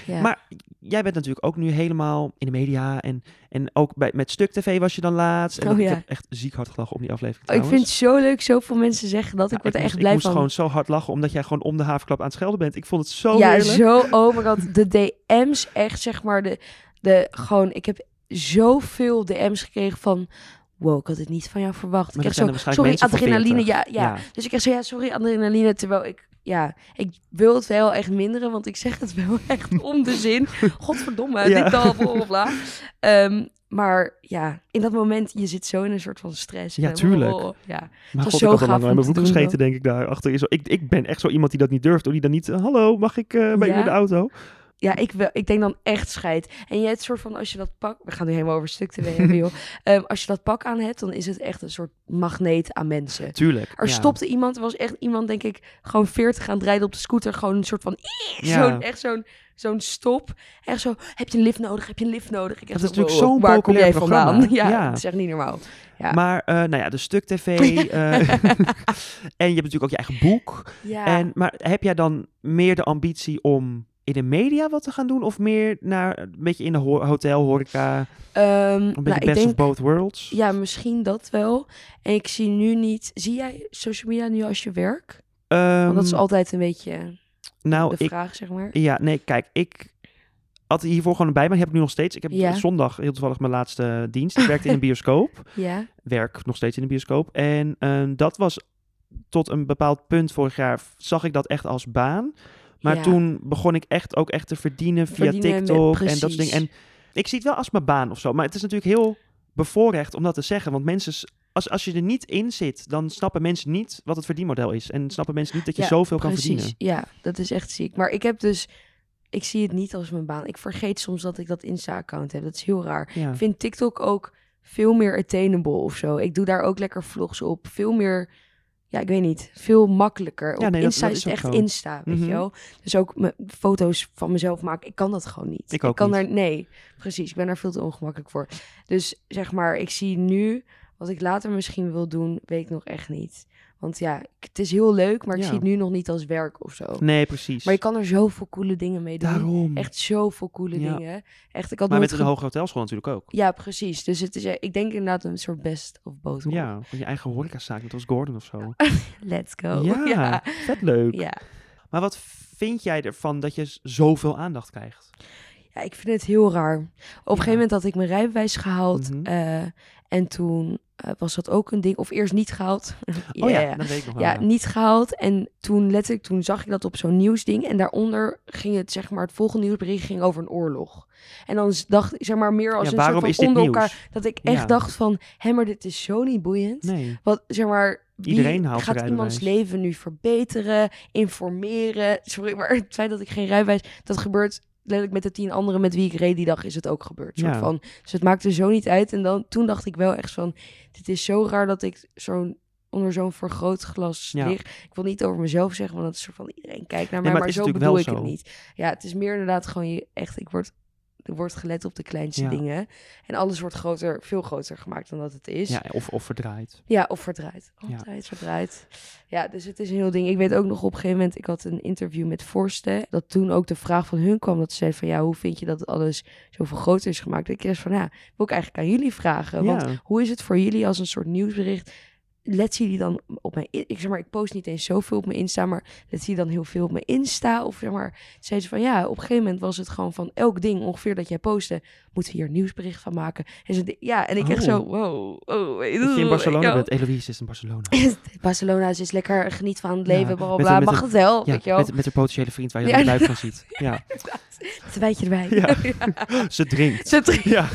S2: Ja.
S1: Maar jij bent natuurlijk ook nu helemaal in de media. En, en ook bij, met Stuk TV was je dan laatst. En
S2: Oh,
S1: ik
S2: ja.
S1: heb echt ziek hard gelachen om die aflevering
S2: Oh, ik vind het zo leuk, zoveel mensen zeggen dat.
S1: Ja,
S2: ik word er
S1: moest-
S2: echt blij
S1: moest
S2: van.
S1: gewoon zo hard lachen, omdat jij gewoon om de havenklap aan het schelden bent. Ik vond het zo
S2: ja,
S1: heerlijk.
S2: zo, oh my god. De DM's, echt zeg maar, de, de, gewoon, ik heb zoveel DM's gekregen van, wow, ik had het niet van jou verwacht.
S1: Maar
S2: ik kreeg zo, sorry, adrenaline, ja,
S1: 40.
S2: ja, Dus ik kreeg zo, ja, sorry, adrenaline, terwijl ik, ja, ik wil het wel echt minderen, want ik zeg het wel [LAUGHS] echt om de zin. Godverdomme,
S1: Ja.
S2: dit al, bla. Ehm, maar ja, in dat moment, je zit zo in een soort van stress.
S1: Ja,
S2: En,
S1: tuurlijk.
S2: oh, ja.
S1: Maar
S2: was
S1: god,
S2: zo
S1: ik had
S2: gaaf
S1: lang mijn broek gescheten, denk ik, daar achter. Is- Ik, ik ben echt zo iemand die dat niet durft, hoor. Die dan niet, eh, hallo, mag ik eh bij u in de auto?
S2: Ja, ik, wel, ik denk dan echt scheid. En jij het soort van, als je dat pak... We gaan nu helemaal over stuk te hebben, [LAUGHS] joh. Ehm, als je dat pak aan hebt, dan is het echt een soort magneet aan mensen.
S1: Tuurlijk.
S2: Er
S1: ja.
S2: stopte iemand, er was echt iemand, denk ik, gewoon 40 aan het rijden op de scooter. Gewoon een soort van,
S1: Ja.
S2: zo'n, echt zo'n, zo'n stop. Echt zo, heb je een lift nodig? Heb je een lift nodig? Ik
S1: Dat is natuurlijk zo'n
S2: waar kom
S1: populair
S2: vandaan?
S1: programma. [LAUGHS]
S2: Ja,
S1: Ja.
S2: dat is echt niet normaal. Ja.
S1: Maar, eh, nou ja, de Stuk TV. [LAUGHS] eh, en je hebt natuurlijk ook je eigen boek.
S2: ja.
S1: En, maar heb jij dan meer de ambitie om in de media wat te gaan doen? Of meer naar een beetje in de ho- hotel, horeca,
S2: Ehm,
S1: een
S2: nou,
S1: beetje
S2: ik
S1: best
S2: denk,
S1: of both worlds?
S2: ja, misschien dat wel. En ik zie nu niet, zie jij social media nu als je werk? Want dat is
S1: Ehm,
S2: altijd een beetje
S1: nou,
S2: de
S1: ik,
S2: vraag, zeg maar.
S1: ja, nee, kijk, ik had hiervoor gewoon bij, maar heb ik nu nog steeds. Ik heb
S2: Ja.
S1: zondag heel toevallig mijn laatste dienst. Ik werkte in een [LAUGHS] bioscoop.
S2: Ja,
S1: Werk nog steeds in een bioscoop. En ehm, dat was tot een bepaald punt vorig jaar, zag ik dat echt als baan. Maar
S2: Ja.
S1: toen begon ik echt ook echt te verdienen via
S2: Verdienen met-
S1: TikTok en dat soort dingen. En ik zie het wel als mijn baan of zo. Maar het is natuurlijk heel bevoorrecht om dat te zeggen. Want mensen, als, als je er niet in zit, dan snappen mensen niet wat het verdienmodel is. En snappen mensen niet dat je
S2: Ja,
S1: zoveel kan verdienen.
S2: Ja, dat is echt ziek. Maar ik heb dus, ik zie het niet als mijn baan. Ik vergeet soms dat ik dat Insta-account heb. Dat is heel raar.
S1: Ja.
S2: Ik vind TikTok ook veel meer attainable of zo. Ik doe daar ook lekker vlogs op. Veel meer, ja, ik weet niet, veel makkelijker. Op
S1: Ja, nee,
S2: Insta
S1: dat
S2: is
S1: is
S2: het
S1: ook
S2: echt
S1: zo.
S2: Insta, weet
S1: Mhm.
S2: je wel. Dus ook foto's van mezelf maken, ik kan dat gewoon niet.
S1: Ik ook
S2: kan
S1: niet.
S2: daar, nee, precies. Ik ben daar veel te ongemakkelijk voor. Dus zeg maar, ik zie nu, wat ik later misschien wil doen, weet ik nog echt niet. Want ja, het is heel leuk, maar ik
S1: Ja.
S2: zie het nu nog niet als werk of zo.
S1: Nee, precies.
S2: Maar je kan er zoveel coole dingen mee doen.
S1: Daarom.
S2: Echt zoveel coole
S1: Ja.
S2: dingen. Echt, ik had
S1: maar met een
S2: ge-
S1: hoge hotelschool natuurlijk ook.
S2: Ja, precies. Dus het is, eh, ik denk inderdaad een soort best of both.
S1: Ja, je eigen horecazaak, net als Gordon of zo. [LAUGHS]
S2: Let's go.
S1: Ja, [LAUGHS]
S2: ja.
S1: vet leuk.
S2: Ja.
S1: Maar wat vind jij ervan dat je zoveel aandacht krijgt?
S2: Ja, ik vind het heel raar. Op een gegeven moment had ik mijn rijbewijs gehaald.
S1: Mhm.
S2: eh, en toen eh, was dat ook een ding. Of eerst niet gehaald. [LAUGHS]
S1: Oh ja,
S2: Ja,
S1: dat weet ik nog wel.
S2: Ja, niet gehaald. En toen letterlijk, toen zag ik dat op zo'n nieuwsding. En daaronder ging het, zeg maar, het volgende nieuwsbericht ging over een oorlog. En dan dacht ik, zeg maar, meer als
S1: Ja,
S2: een soort van onder
S1: nieuws?
S2: elkaar. Dat ik echt
S1: Ja.
S2: dacht van, hé, maar dit is zo niet boeiend.
S1: Nee.
S2: Wat, zeg maar, wie
S1: Iedereen haalt
S2: gaat iemands leven nu verbeteren, informeren? Sorry, maar het feit dat ik geen rijbewijs, dat gebeurt letterlijk met de tien anderen met wie ik reed die dag, is het ook gebeurd. Soort
S1: Ja.
S2: van. Dus het maakte zo niet uit. En dan, toen dacht ik wel echt van, dit is zo raar dat ik zo'n onder zo'n vergrootglas
S1: Ja.
S2: lig. Ik wil niet over mezelf zeggen, want dat is soort van iedereen kijkt naar
S1: Nee,
S2: mij,
S1: maar
S2: zo bedoel ik het niet. Ja, het is meer inderdaad gewoon je echt, ik word, er wordt gelet op de kleinste
S1: Ja.
S2: dingen. En alles wordt groter, veel groter gemaakt dan dat het is.
S1: Ja, of, of verdraaid.
S2: Ja, of verdraaid.
S1: Ja.
S2: Altijd verdraaid. Ja, dus het is een heel ding. Ik weet ook nog op een gegeven moment, ik had een interview met Forsten. Dat toen ook de vraag van hun kwam, dat ze zei van ja, hoe vind je dat alles zoveel groter is gemaakt? Ik dacht van ja, wil ik eigenlijk aan jullie vragen. Want
S1: Ja.
S2: hoe is het voor jullie als een soort nieuwsbericht let zie die dan op mijn... Ik zeg maar, ik post niet eens zoveel op mijn Insta, maar let zie je dan heel veel op mijn Insta. Of zeg maar, zei ze van ja, op een gegeven moment was het gewoon van elk ding ongeveer dat jij postte, moeten we hier een nieuwsbericht van maken. En ze, ja, en ik echt
S1: Oh.
S2: zo, wow, oh,
S1: Dat je in Barcelona
S2: ja.
S1: bent. Eloise is in Barcelona. [LAUGHS]
S2: Barcelona is dus lekker geniet van het
S1: Ja,
S2: leven, bla bla
S1: met een- met
S2: Mag
S1: een-
S2: het wel,
S1: Ja,
S2: weet je wel.
S1: met, met een potentiële vriend waar je
S2: Ja,
S1: buik van [LAUGHS] ziet. Ja, [LAUGHS]
S2: Het wijtje erbij.
S1: Ja. ze drinkt.
S2: Ze drinkt.
S1: Ja.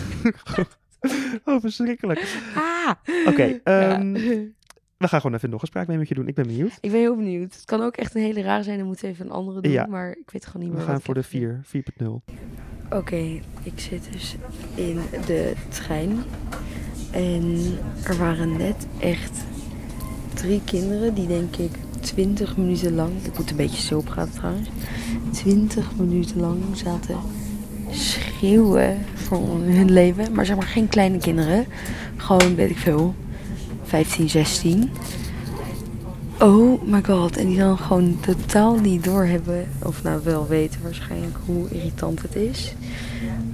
S1: oh, verschrikkelijk.
S2: Ah. [LAUGHS]
S1: Oké,
S2: Ja.
S1: ehm, we gaan gewoon even nog een spraak met je doen. Ik ben benieuwd.
S2: Ik ben heel benieuwd. Het kan ook echt een hele raar zijn. Dan moeten we even een andere doen.
S1: Ja.
S2: Maar ik weet gewoon niet
S1: We
S2: meer
S1: gaan
S2: wat ik
S1: voor de
S2: heb gedaan.
S1: 4, 4.0.
S2: Oké, ik zit dus in de trein. En er waren net echt drie kinderen die denk ik 20 minuten lang... Ik moet een beetje stil praten trouwens. 20 minuten lang zaten schreeuwen voor hun leven. Maar zeg maar geen kleine kinderen. Gewoon, weet ik veel, 15, 16. Oh my god. En die dan gewoon totaal niet doorhebben. Of nou wel weten waarschijnlijk hoe irritant het is.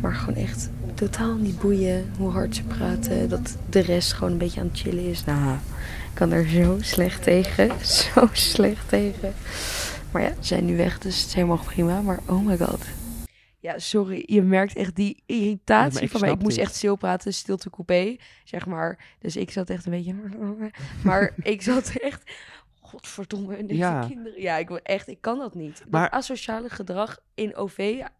S2: Maar gewoon echt totaal niet boeien hoe hard ze praten. Dat de rest gewoon een beetje aan het chillen is. Nou, ik kan er zo slecht tegen. [LAUGHS] Zo slecht tegen. Maar ja, ze zijn nu weg, dus het is helemaal prima. Maar oh my god. Ja, sorry. Je merkt echt die irritatie
S1: ik
S2: van mij. Ik moest echt stil praten, stilte coupé, zeg maar. Dus ik zat echt een beetje... [LAUGHS] Maar ik zat echt... Godverdomme, en deze
S1: Ja.
S2: kinderen... Ja, ik wil echt... Ik kan dat niet.
S1: Maar-
S2: dat asociale gedrag in OV,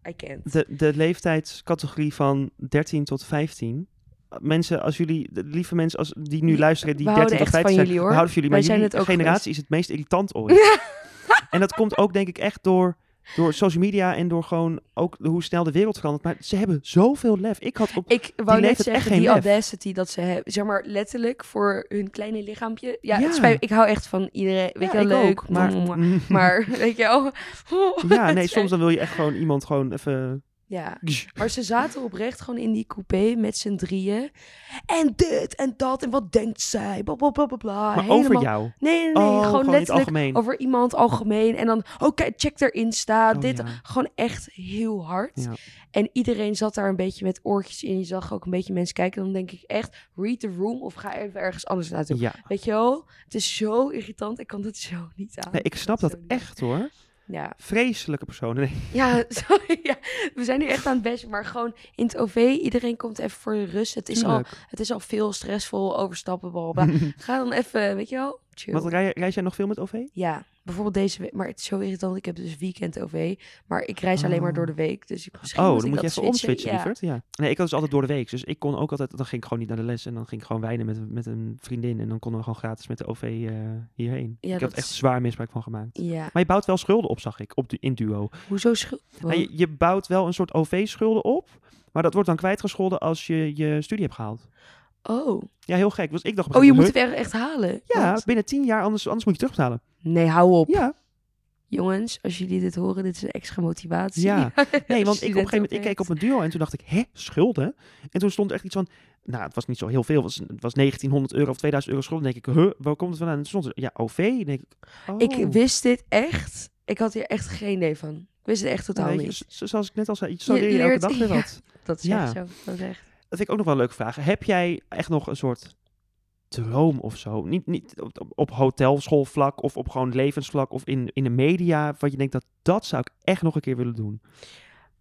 S2: I can't.
S1: De, de leeftijdscategorie van 13 tot 15. Mensen, als jullie, de lieve mensen als, die nu luisteren, die
S2: we
S1: 13
S2: houden
S1: tot
S2: echt
S1: 15
S2: van
S1: zijn,
S2: jullie, hoor.
S1: we houden van jullie.
S2: Wij
S1: Maar
S2: zijn
S1: jullie
S2: het ook
S1: generatie is het meest irritant ooit. [LAUGHS] En dat komt ook denk ik echt door, door social media en door gewoon ook hoe snel de wereld verandert. Maar ze hebben zoveel lef. Ik had op...
S2: Ik wou net
S1: echt
S2: zeggen,
S1: geen
S2: die
S1: lef.
S2: audacity dat ze hebben, zeg maar letterlijk voor hun kleine lichaampje. Ja,
S1: Ja.
S2: Het spijt, ik hou echt van iedereen, weet
S1: Ja,
S2: je wel, leuk.
S1: ook, maar,
S2: Maar, [LAUGHS] maar weet je wel. [LAUGHS]
S1: ja, nee, soms dan wil je echt gewoon iemand gewoon even...
S2: Ja, [LAUGHS] maar ze zaten oprecht gewoon in die coupé met z'n drieën. En dit en dat en wat denkt zij, bla bla bla bla.
S1: Maar
S2: Helemaal-
S1: over jou.
S2: Nee, nee, nee,
S1: Oh,
S2: gewoon letterlijk over iemand algemeen. En dan, oké, check erin staat,
S1: Oh,
S2: dit.
S1: ja.
S2: Gewoon echt heel hard.
S1: Ja.
S2: En iedereen zat daar een beetje met oortjes in. Je zag ook een beetje mensen kijken. Dan denk ik echt, read the room of ga even ergens anders naartoe.
S1: Ja.
S2: Weet je wel? Het is zo irritant. Ik kan het zo niet aan.
S1: Nee, ik snap dat echt hoor.
S2: Ja,
S1: Vreselijke personen. Nee. [LAUGHS]
S2: ja, sorry. Ja. We zijn nu echt aan het best. Maar gewoon in het OV, iedereen komt even voor de rust. Het is, al, het is al veel stressvol, overstappen, bla. [LAUGHS] Ga dan even, weet je wel, chill.
S1: Want rij, reis jij nog veel met OV?
S2: Ja, bijvoorbeeld deze week. Maar het is zo irritant. Ik heb dus weekend OV. Maar ik reis alleen maar
S1: Oh.
S2: door de week. Dus ik, misschien
S1: Oh,
S2: moet
S1: dan
S2: ik
S1: moet je even omswitchen,
S2: Ja.
S1: lieverd. Ja. Nee, ik had dus altijd door de week. Dus ik kon ook altijd, dan ging ik gewoon niet naar de les. En dan ging ik gewoon wijnen met, met een vriendin. En dan konden we gewoon gratis met de OV eh, hierheen.
S2: Ja,
S1: ik heb echt zwaar misbruik van gemaakt.
S2: Ja,
S1: Maar je bouwt wel schulden op, zag ik, op du- in duo.
S2: hoezo schuld?
S1: Nou, je, je bouwt wel een soort OV-schulden op. Maar dat wordt dan kwijtgescholden als je je studie hebt gehaald.
S2: Oh.
S1: Ja, heel gek. Dus ik dacht
S2: Oh,
S1: een
S2: je moet het echt, echt halen?
S1: Ja,
S2: Wat?
S1: binnen tien jaar, anders, anders moet je terugbetalen.
S2: Nee, hou op.
S1: Ja,
S2: Jongens, als jullie dit horen, dit is een extra motivatie.
S1: Ja. [LAUGHS] nee, want ik op een gegeven moment, ik keek op mijn duo en toen dacht ik, hè, schulden? En toen stond er echt iets van, nou, het was niet zo heel veel, het was, het was 1900 euro of 2000 euro schulden. Dan denk ik, huh, waar komt het vandaan? En toen stond er, ja, OV. Dan denk ik, oh.
S2: Ik wist dit echt. Ik had hier echt geen idee van. Ik wist het echt totaal niet.
S1: zoals ik net al zei, zo
S2: Je
S1: leer je elke
S2: leert-
S1: dag weer [LAUGHS]
S2: ja.
S1: wat.
S2: Dat is
S1: Ja.
S2: echt zo. Dat is echt.
S1: Dat vind ik ook nog wel een leuke vraag. Heb jij echt nog een soort droom of zo? Niet, niet op, op- hotelschoolvlak of op gewoon levensvlak of in, in de media, wat je denkt dat dat zou ik echt nog een keer willen doen.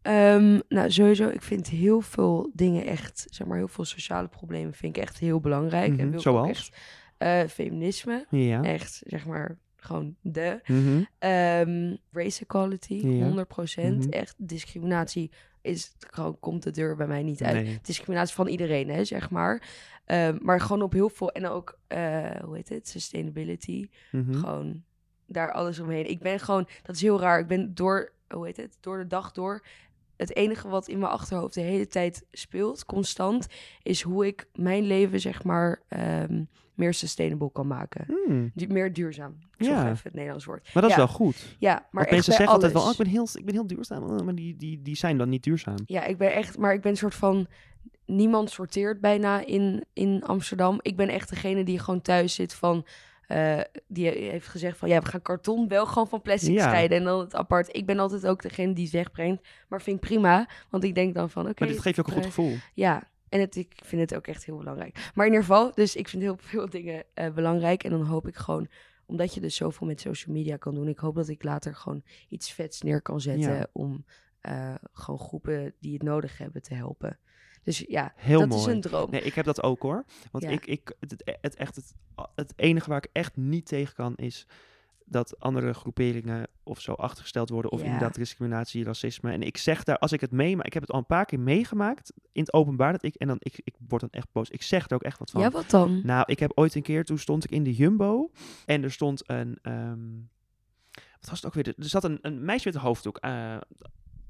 S2: Ehm, nou, sowieso, ik vind heel veel dingen echt, zeg maar, heel veel sociale problemen vind ik echt heel belangrijk.
S1: Mhm,
S2: en wil ik ook
S1: zoals?
S2: echt, eh, feminisme,
S1: Ja.
S2: echt, zeg maar, gewoon de.
S1: Mhm.
S2: Ehm, race equality,
S1: Ja.
S2: 100%.
S1: Mhm.
S2: Echt, discriminatie is gewoon, komt de deur bij mij niet uit.
S1: Nee.
S2: Discriminatie van iedereen, hè, zeg maar. Ehm, maar gewoon op heel veel, en ook, eh, hoe heet het, sustainability.
S1: Mhm.
S2: Gewoon daar alles omheen. Ik ben gewoon, dat is heel raar. Ik ben door, hoe heet het, door de dag door. Het enige wat in mijn achterhoofd de hele tijd speelt, constant, is hoe ik mijn leven, zeg maar, ehm, meer sustainable kan maken.
S1: Hmm.
S2: Du- meer duurzaam. Ik
S1: Ja.
S2: even het Nederlands woord.
S1: Maar dat is wel goed.
S2: Ja, maar
S1: mensen zeggen altijd wel, oh, ik ben heel, ik ben heel duurzaam, oh, maar die, die, die zijn dan niet duurzaam.
S2: Ja, ik ben echt, maar ik ben een soort van. Niemand sorteert bijna in, in Amsterdam. Ik ben echt degene die gewoon thuis zit van. Eh, die heeft gezegd van ja, we gaan karton wel gewoon van plastic
S1: Ja.
S2: scheiden en dan het apart. Ik ben altijd ook degene die het wegbrengt, maar vind ik prima, want ik denk dan van oké.
S1: maar dit geeft je ook een goed
S2: eh,
S1: gevoel.
S2: Ja, En het, ik vind het ook echt heel belangrijk. Maar in ieder geval, dus ik vind heel veel [LAUGHS] dingen eh, belangrijk. En dan hoop ik gewoon, omdat je dus zoveel met social media kan doen, ik hoop dat ik later gewoon iets vets neer kan zetten
S1: Ja.
S2: om gewoon groepen die het nodig hebben te helpen. Dus ja,
S1: Heel
S2: dat
S1: mooi.
S2: is een droom.
S1: Nee, ik heb dat ook hoor. Want
S2: Ja.
S1: ik, ik, het, het, echt, het, het enige waar ik echt niet tegen kan is dat andere groeperingen of zo achtergesteld worden. Of
S2: Ja.
S1: inderdaad discriminatie, racisme. En ik zeg daar, als ik het meemaak, ik heb het al een paar keer meegemaakt in het openbaar. Dat ik, en dan, ik, ik word dan echt boos. Ik zeg er ook echt wat van.
S2: Ja, wat dan?
S1: Nou, ik heb ooit een keer, toen stond ik in de Jumbo en er stond een, ehm, wat was het ook weer? Er zat een, een meisje met een hoofddoek eh,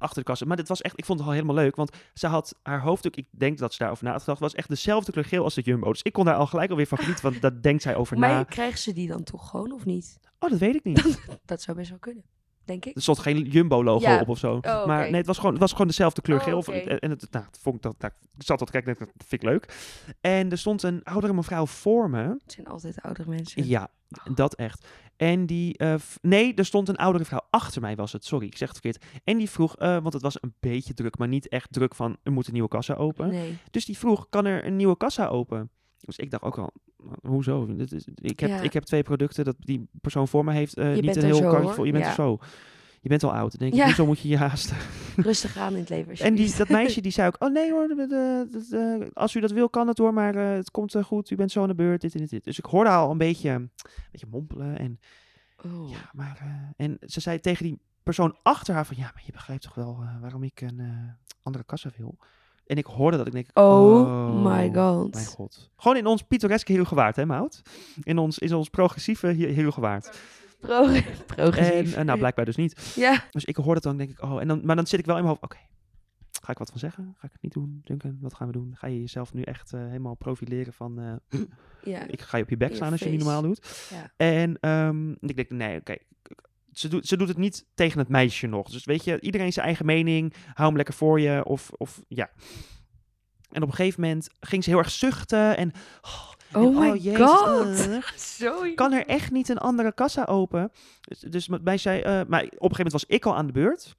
S1: achter de kassa. Maar dit was echt, ik vond het al helemaal leuk, want ze had haar hoofddoek, ik denk dat ze daarover na had gedacht, was echt dezelfde kleur geel als de Jumbo. Dus ik kon daar al gelijk alweer van genieten, want daar denkt zij over
S2: Maar
S1: na.
S2: krijgen ze die dan toch gewoon of niet?
S1: Oh, dat weet ik niet. [LAUGHS]
S2: Dat zou best wel kunnen, denk ik.
S1: Er stond geen Jumbo-logo
S2: Ja.
S1: op of zo.
S2: Oh,
S1: Maar nee, het was gewoon, het was gewoon dezelfde kleur
S2: Oh,
S1: geel. En, en het, nou, het vond ik dat, nou, ik zat te kijken, dat vind ik leuk. En er stond een oudere mevrouw voor me.
S2: Het zijn altijd oudere mensen.
S1: Ja, dat echt. En die, eh, nee, er stond een oudere vrouw achter mij was het, sorry, ik zeg het verkeerd. En die vroeg, eh, want het was een beetje druk, maar niet echt druk van, er moet een nieuwe kassa open.
S2: Nee.
S1: Dus die vroeg, kan er een nieuwe kassa open? Dus ik dacht ook al, hoezo? Ik, heb,
S2: Ja.
S1: ik heb twee producten dat die persoon voor me heeft,
S2: Je
S1: niet een heel
S2: hoor.
S1: vol. Je bent
S2: Ja.
S1: er zo. Je bent al oud. Dan denk ik,
S2: Ja.
S1: hoezo moet je je haasten? [LAUGHS]
S2: Rustig aan in het leven.
S1: En die, dat meisje [LAUGHS] die zei ook, oh nee hoor, de- de- de- de- als u dat wil kan het hoor, maar eh, het komt eh, goed, u bent zo aan de beurt, dit en dit, dit. Dus ik hoorde al een beetje, een beetje mompelen en
S2: Oh.
S1: ja, maar... eh, en ze zei tegen die persoon achter haar van, ja, maar je begrijpt toch wel eh, waarom ik een eh, andere kassa wil? En ik hoorde dat, ik denk,
S2: Oh my god.
S1: Mijn god. Gewoon in ons pittoreske Heelgewaard, hè Mout? In ons, in ons progressieve He- Heelgewaard.
S2: Pro [LAUGHS]
S1: En eh, nou, blijkbaar dus niet.
S2: Ja.
S1: Dus ik hoor het dan, denk ik, oh, en dan, maar dan zit ik wel in mijn hoofd, oké, ga ik wat van zeggen? Ga ik het niet doen? Duncan, wat gaan we doen? Ga je jezelf nu echt eh, helemaal profileren van, eh, [CLEARS THROAT]
S2: ja.
S1: ik ga je op je bek slaan als je niet normaal doet?
S2: Ja.
S1: En ehm, ik denk, nee, oké, ze, doet, ze doet het niet tegen het meisje nog. Dus weet je, iedereen zijn eigen mening, hou hem lekker voor je, of, of ja. En op een gegeven moment ging ze heel erg zuchten en... en,
S2: Oh my
S1: jezus,
S2: god. [LAUGHS]
S1: kan er echt niet een andere kassa open? Dus, dus mij zei, eh, maar op een gegeven moment was ik al aan de beurt.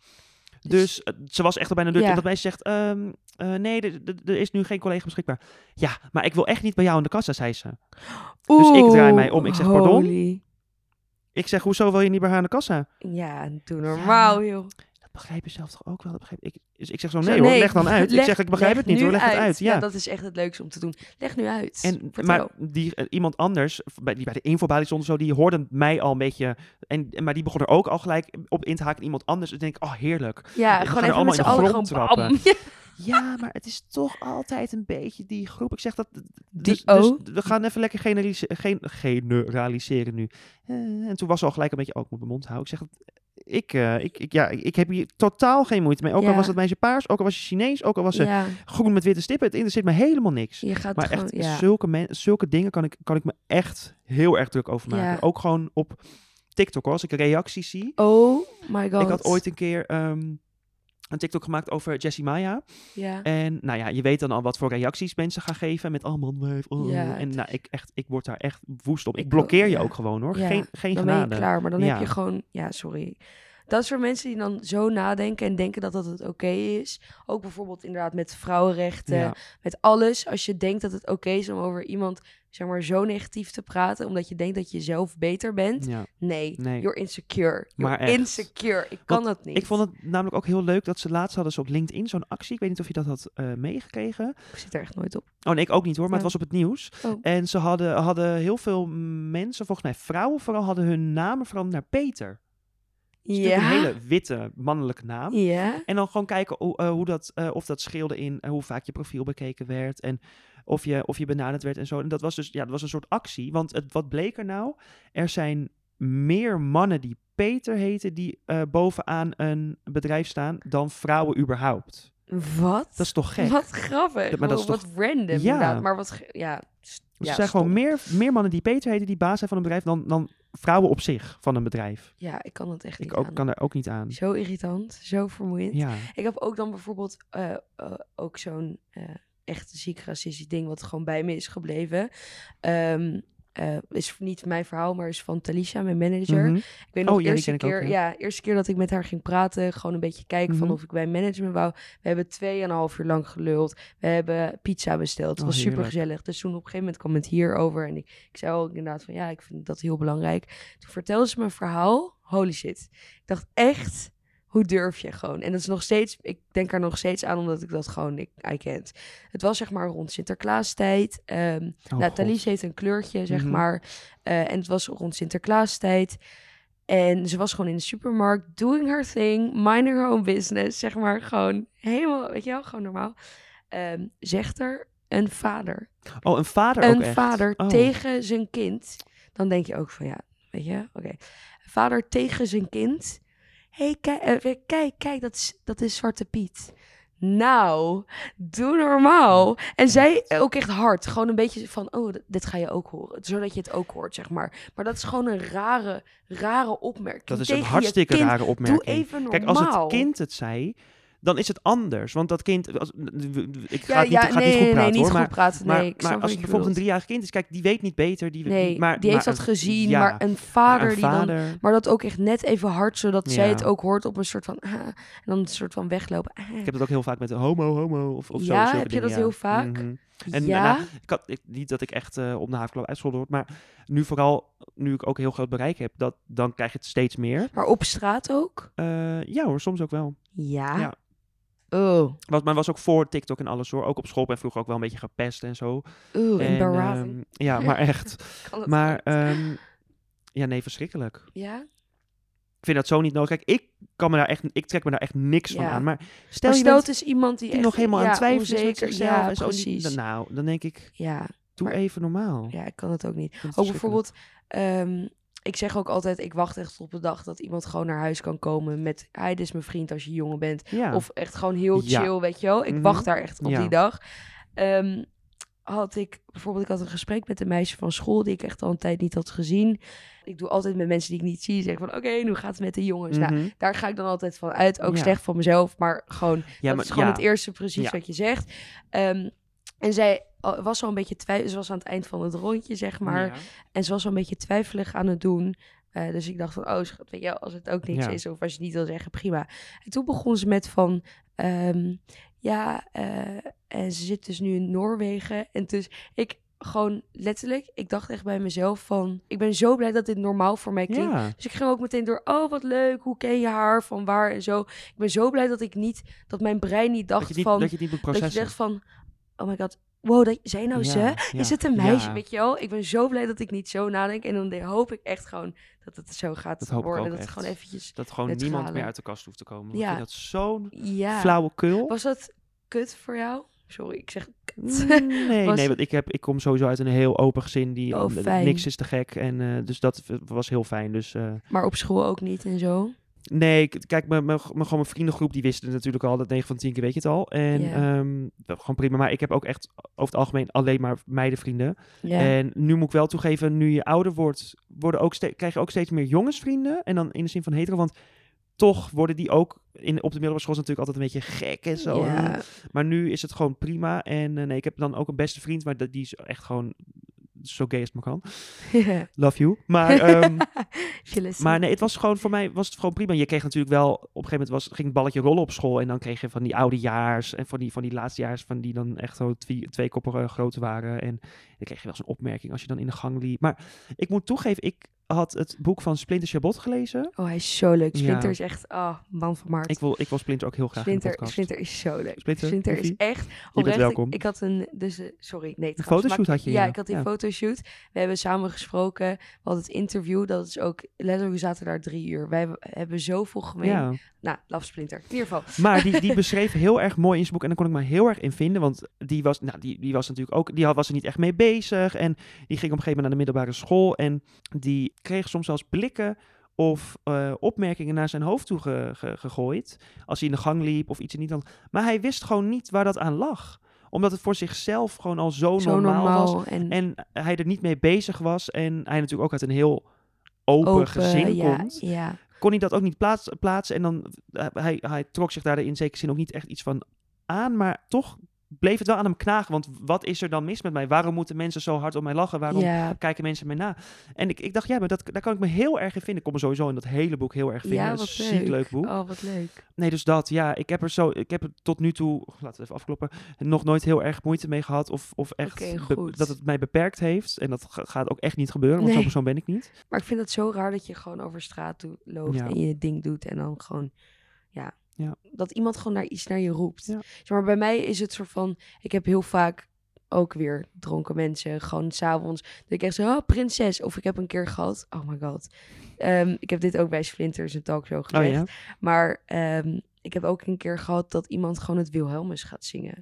S1: Dus eh, ze was echt al bijna de deur.
S2: Ja.
S1: Dat meisje zegt, ehm, eh, nee, er- is nu geen collega beschikbaar. Ja, maar ik wil echt niet bij jou aan de kassa, zei ze. Dus ik draai mij om. Ik zeg, pardon?
S2: Holy.
S1: Ik zeg, hoezo wil je niet bij haar aan de kassa?
S2: Ja, doe normaal, joh.
S1: Begrijp je zelf toch ook wel? Dat begrijp ik. Dus ik zeg zo,
S2: Zo,
S1: nee, hoor, leg dan uit. ik zeg, ik begrijp het niet hoor, leg het uit. Ja.
S2: dat is echt het leukste om te doen. Leg nu uit.
S1: En,
S2: Vertel.
S1: maar die, eh, iemand anders, bij, die bij de infobalie stond zo, die hoorde mij al een beetje. En, maar die begon er ook al gelijk op in te haken. Iemand anders. Dus denk ik, oh heerlijk.
S2: ja,
S1: we
S2: gewoon
S1: er
S2: even met
S1: allemaal in de
S2: gewoon bam. [LAUGHS]
S1: Ja, maar het is toch altijd een beetje die groep. Ik zeg dat.
S2: Die-
S1: Dus, dus
S2: oh.
S1: we gaan even lekker generalise- gen- generaliseren nu. Eh, en toen was ze al gelijk een beetje, ook oh, ik moet mijn mond houden. Ik zeg, dat- ik, eh, ik, ik, ja, ik, heb hier totaal geen moeite mee. Ook al was het meisje paars, ook al was je Chinees, ook al was ze
S2: Ja,
S1: groen met witte stippen. Het interesseert me helemaal niks.
S2: je gaat
S1: Maar
S2: gewoon,
S1: echt,
S2: ja.
S1: zulke, men, zulke dingen kan ik, kan ik me echt heel erg druk over maken. Ook gewoon op TikTok, als ik reacties zie.
S2: Oh my god.
S1: Ik had ooit een keer ehm, een TikTok gemaakt over Jessie Maya.
S2: Ja.
S1: En nou ja, je weet dan al wat voor reacties mensen gaan geven met allemaal oh.
S2: Ja,
S1: en nou, ik, echt, ik word daar echt woest op. Ik
S2: Ik
S1: blokkeer
S2: ook,
S1: je
S2: ja.
S1: ook gewoon hoor. Geen, geen
S2: dan ben je
S1: genade.
S2: klaar. Maar dan heb je gewoon... Ja, sorry. Dat is voor mensen die dan zo nadenken en denken dat dat het oké is. Ook bijvoorbeeld inderdaad met vrouwenrechten,
S1: Ja.
S2: met alles. Als je denkt dat het oké is om over iemand zeg maar zo negatief te praten, omdat je denkt dat je zelf beter bent.
S1: Ja.
S2: Nee,
S1: Nee.
S2: you're insecure. You're
S1: Maar
S2: insecure. Ik kan dat niet.
S1: Ik vond het namelijk ook heel leuk dat ze laatst hadden ze op LinkedIn zo'n actie. Ik weet niet of je dat had eh, meegekregen.
S2: Ik zit er echt nooit op.
S1: Oh nee, ik ook niet hoor, maar het was op het nieuws.
S2: Oh.
S1: En ze hadden, hadden heel veel mensen, volgens mij vrouwen vooral, hadden hun namen veranderd naar Peter. Dus natuurlijk
S2: Ja.
S1: een hele witte mannelijke naam.
S2: Ja.
S1: En dan gewoon kijken hoe, eh, hoe dat, eh, of dat scheelde in eh, hoe vaak je profiel bekeken werd. En of je, of je benaderd werd en zo. En dat was dus ja, dat was een soort actie. Want het, wat bleek er nou? Er zijn meer mannen die Peter heten, die bovenaan een bedrijf staan, dan vrouwen überhaupt.
S2: Wat?
S1: Dat is toch gek?
S2: Wat grappig.
S1: Ja, maar dat is
S2: wat random
S1: Ja.
S2: inderdaad. Maar wat... Ja.
S1: Dus
S2: ja,
S1: er zijn
S2: stom.
S1: gewoon meer, meer mannen die Peter heten, die baas zijn van een bedrijf, dan, dan vrouwen op zich van een bedrijf.
S2: Ja, ik kan dat echt niet
S1: Ik ook,
S2: aan.
S1: kan daar ook niet aan.
S2: Zo irritant. Zo vermoeiend.
S1: Ja,
S2: Ik heb ook dan bijvoorbeeld eh, eh, ook zo'n eh, echt ziek racistisch ding wat gewoon bij me is gebleven. Ehm, eh, is niet mijn verhaal, maar is van Talisha, mijn manager.
S1: Mhm.
S2: Ik weet nog,
S1: Oh,
S2: de
S1: ja,
S2: eerste
S1: ook,
S2: keer,
S1: ja.
S2: ja, eerste keer dat ik met haar ging praten, gewoon een beetje kijken van
S1: Mhm.
S2: of ik bij management wou. We hebben tweeënhalf uur lang geluld. We hebben pizza besteld. Het
S1: Oh,
S2: was super gezellig. Dus toen op een gegeven moment kwam het hierover en ik, ik zei ook inderdaad van ja, ik vind dat heel belangrijk. Toen vertelde ze mijn verhaal. Holy shit. Ik dacht echt, hoe durf je gewoon? En dat is nog steeds, ik denk er nog steeds aan omdat ik dat gewoon, ik, I can't. Het was zeg maar rond Sinterklaastijd. Ehm
S1: Oh,
S2: heeft een kleurtje, zeg
S1: Mhm.
S2: maar. Eh, en het was rond Sinterklaastijd. En ze was gewoon in de supermarkt, doing her thing, minding her own business, zeg maar. Gewoon helemaal, weet je wel, gewoon normaal. Ehm, zegt er een vader.
S1: Oh, een vader ook
S2: Een
S1: echt?
S2: vader
S1: Oh.
S2: tegen zijn kind. Dan denk je ook van, ja, weet je, oké. Vader tegen zijn kind. Hé, hey, kijk, eh, kijk, kijk, dat is, dat is Zwarte Piet. Nou, doe normaal. En zij ook echt hard. Gewoon een beetje van, oh, dit ga je ook horen. Zodat je het ook hoort, zeg maar. Maar dat is gewoon een rare, rare opmerking.
S1: Dat is een hartstikke
S2: kind.
S1: rare opmerking.
S2: Doe even normaal.
S1: Kijk, als het kind het zei, dan is het anders. Want dat kind... Als, ik ga
S2: ja,
S1: niet,
S2: ja,
S1: ga
S2: nee,
S1: niet goed
S2: nee,
S1: praten
S2: niet
S1: hoor.
S2: goed
S1: Maar,
S2: praten. Nee,
S1: maar als
S2: je
S1: het bijvoorbeeld een driejarig kind is, kijk, die weet niet beter. Die,
S2: Nee,
S1: maar,
S2: die heeft dat
S1: een-
S2: gezien.
S1: ja,
S2: maar een vader
S1: een
S2: die dan Maar dat ook echt net even hard, zodat zij het ook hoort op een soort van... ah, en dan een soort van weglopen. ah.
S1: Ik heb dat ook heel vaak met homo, homo of, of zo.
S2: Ja, heb je dat heel vaak?
S1: Mhm. En
S2: ja,
S1: ik had, ik, niet dat ik echt eh, op de havenklap uitscholden word, maar nu vooral, nu ik ook heel groot bereik heb, dat, dan krijg je het steeds meer.
S2: maar op straat ook?
S1: Eh, ja hoor, soms ook wel.
S2: Ja.
S1: Ja.
S2: Oh,
S1: Want, maar was ook voor TikTok en alles hoor. Ook op school ben vroeger ook wel een beetje gepest en zo.
S2: oh,
S1: En,
S2: embarrassing.
S1: ehm, ja, maar [LAUGHS] echt. Maar ehm, ja, nee, verschrikkelijk.
S2: ja?
S1: Ik vind dat zo niet nodig. Kijk, ik, kan me daar echt, ik trek me daar echt niks van aan. Maar stel
S2: Maar
S1: je bent
S2: het is iemand die,
S1: die
S2: echt,
S1: nog helemaal aan is met
S2: onzeker.
S1: zichzelf
S2: Ja,
S1: en zo.
S2: precies.
S1: dan- nou, dan denk ik,
S2: Ja,
S1: doe
S2: Maar-
S1: even normaal.
S2: ja, ik kan het ook niet. Ook bijvoorbeeld, ehm, ik zeg ook altijd, ik wacht echt op de dag dat iemand gewoon naar huis kan komen met, hij is mijn vriend als je jongen bent.
S1: Ja.
S2: Of echt gewoon heel
S1: Ja.
S2: chill, weet je wel. Ik
S1: Mhm.
S2: wacht daar echt op
S1: Ja.
S2: die dag. Ehm, had ik bijvoorbeeld, ik had een gesprek met een meisje van school die ik echt al een tijd niet had gezien. Ik doe altijd met mensen die ik niet zie, zeg van oké, hoe gaat het met de jongens? Nou,
S1: Mhm.
S2: daar ga ik dan altijd van uit. Ook
S1: Ja.
S2: slecht van mezelf, maar gewoon,
S1: ja,
S2: dat
S1: maar,
S2: is gewoon
S1: ja.
S2: het eerste precies wat je zegt. Ehm, en zij was al een beetje twijfel, ze was aan het eind van het rondje, zeg maar.
S1: Ja.
S2: En ze was al een beetje twijfelig aan het doen. Eh, dus ik dacht van, oh schat, weet je, als het ook niks
S1: Ja.
S2: is of als je niet wil zeggen, prima. En toen begon ze met van, ehm, ja, eh, en ze zit dus nu in Noorwegen. En dus ik gewoon letterlijk, ik dacht echt bij mezelf van, ik ben zo blij dat dit normaal voor mij klinkt.
S1: Ja.
S2: Dus ik ging ook meteen door, oh wat leuk, hoe ken je haar, van waar en zo. Ik ben zo blij dat ik niet, dat mijn brein niet
S1: Dat
S2: dacht
S1: je, niet,
S2: van,
S1: dat je niet moet
S2: dat je
S1: processen.
S2: dacht van, oh my god, wow, dat, zij nou
S1: Ja,
S2: ze?
S1: ja,
S2: Is het een meisje,
S1: ja.
S2: weet je wel? Ik ben zo blij dat ik niet zo nadenk. En dan hoop ik echt gewoon dat het zo gaat
S1: Dat hoop ik
S2: worden.
S1: ook
S2: dat het gewoon eventjes...
S1: Dat gewoon niemand meer uit de kast hoeft te komen.
S2: Ja.
S1: Ik vind dat zo'n
S2: Ja.
S1: flauwekul.
S2: Was dat kut voor jou? Sorry, ik zeg kut.
S1: Mm, [LAUGHS] Nee,
S2: Was-
S1: nee, want ik, heb, ik kom sowieso uit een heel open gezin. Die,
S2: Oh,
S1: eh,
S2: fijn.
S1: niks is te gek. En, eh, dus dat was heel fijn. Dus uh,
S2: maar op school ook niet en zo?
S1: Nee, kijk, mijn, mijn, mijn, gewoon mijn vriendengroep die wisten natuurlijk al dat 9 van 10 keer weet je het al. En wel gewoon prima. Maar ik heb ook echt over het algemeen alleen maar meidenvrienden. En nu moet ik wel toegeven, nu je ouder wordt, worden ook krijg je ook steeds meer jongensvrienden. En dan in de zin van hetero, want toch worden die ook in, op de middelbare school natuurlijk altijd een beetje gek en zo. Maar nu is het gewoon prima. En eh, nee, ik heb dan ook een beste vriend, maar dat, die is echt gewoon zo gay als het maar kan. Love you. Maar, ehm, [LAUGHS] maar nee, het was gewoon voor mij was het gewoon prima. Je kreeg natuurlijk wel, op een gegeven moment was, ging het balletje rollen op school. En dan kreeg je van die oudejaars en van die, van die laatstejaars, van die dan echt zo twee, twee koppen groot waren. En dan kreeg je wel zo'n opmerking als je dan in de gang liep. Maar ik moet toegeven, ik had het boek van Splinter Chabot gelezen.
S2: Oh, hij is zo leuk.
S1: Ja.
S2: Splinter is echt, ah, man van Maart.
S1: Ik wil, ik wil Splinter ook heel graag
S2: Splinter. Splinter is zo leuk.
S1: Splinter,
S2: Splinter, is echt
S1: bent
S2: oprecht.
S1: welkom.
S2: Ik, ik had een, dus, eh, sorry, nee,
S1: Een fotoshoot had je,
S2: Ja,
S1: ja.
S2: ik had die
S1: Ja.
S2: fotoshoot. We hebben samen gesproken. We hadden het interview. Dat is ook, letterlijk, we zaten daar drie uur. Wij hebben- zoveel gemeen.
S1: Ja.
S2: Nou, Love Splinter. In ieder geval.
S1: Maar die, die [LAUGHS] beschreef heel erg mooi in zijn boek. En daar kon ik me heel erg in vinden. Want die was, nou, die, die was natuurlijk ook. Die had, was er niet echt mee bezig. En die ging op een gegeven moment naar de middelbare school. En die kreeg soms zelfs blikken of eh, opmerkingen naar zijn hoofd toe ge- ge- gegooid. Als hij in de gang liep of iets er niet aan. Maar hij wist gewoon niet waar dat aan lag. Omdat het voor zichzelf gewoon al zo,
S2: Zo
S1: normaal,
S2: normaal.
S1: was.
S2: En,
S1: En hij er niet mee bezig was. En hij natuurlijk ook uit een heel open,
S2: open,
S1: gezin
S2: ja,
S1: komt
S2: ja.
S1: kon hij dat ook niet plaats, plaatsen. En dan, eh, hij, hij trok zich daar in zekere zin ook niet echt iets van aan. Maar toch bleef het wel aan hem knagen. Want wat is er dan mis met mij? Waarom moeten mensen zo hard om mij lachen? Waarom
S2: ja,
S1: kijken mensen mij na? En ik, ik dacht, ja, maar dat, daar kan ik me heel erg in vinden. Ik kon me sowieso in dat hele boek heel erg vinden.
S2: ja, wat
S1: is een ziek
S2: leuk.
S1: boek.
S2: Oh, wat leuk.
S1: Nee, dus dat, ja, ik heb er zo, ik heb er tot nu toe, laten we even afkloppen, nog nooit heel erg moeite mee gehad of, of echt be- dat het mij beperkt heeft. En dat ga- gaat ook echt niet gebeuren, want zo'n persoon ben ik niet.
S2: Maar ik vind het zo raar dat je gewoon over straat loopt
S1: Ja.
S2: en je ding doet en dan gewoon, ja,
S1: Ja.
S2: dat iemand gewoon naar iets naar je roept.
S1: Ja.
S2: Zeg maar bij mij is het soort van, ik heb heel vaak ook weer dronken mensen, gewoon s'avonds, dat ik echt zo, oh, prinses. Of ik heb een keer gehad, oh my god. Ehm, ik heb dit ook bij Splinters een talkshow
S1: Oh
S2: gezegd.
S1: ja?
S2: Maar ehm, ik heb ook een keer gehad dat iemand gewoon het Wilhelmus gaat zingen.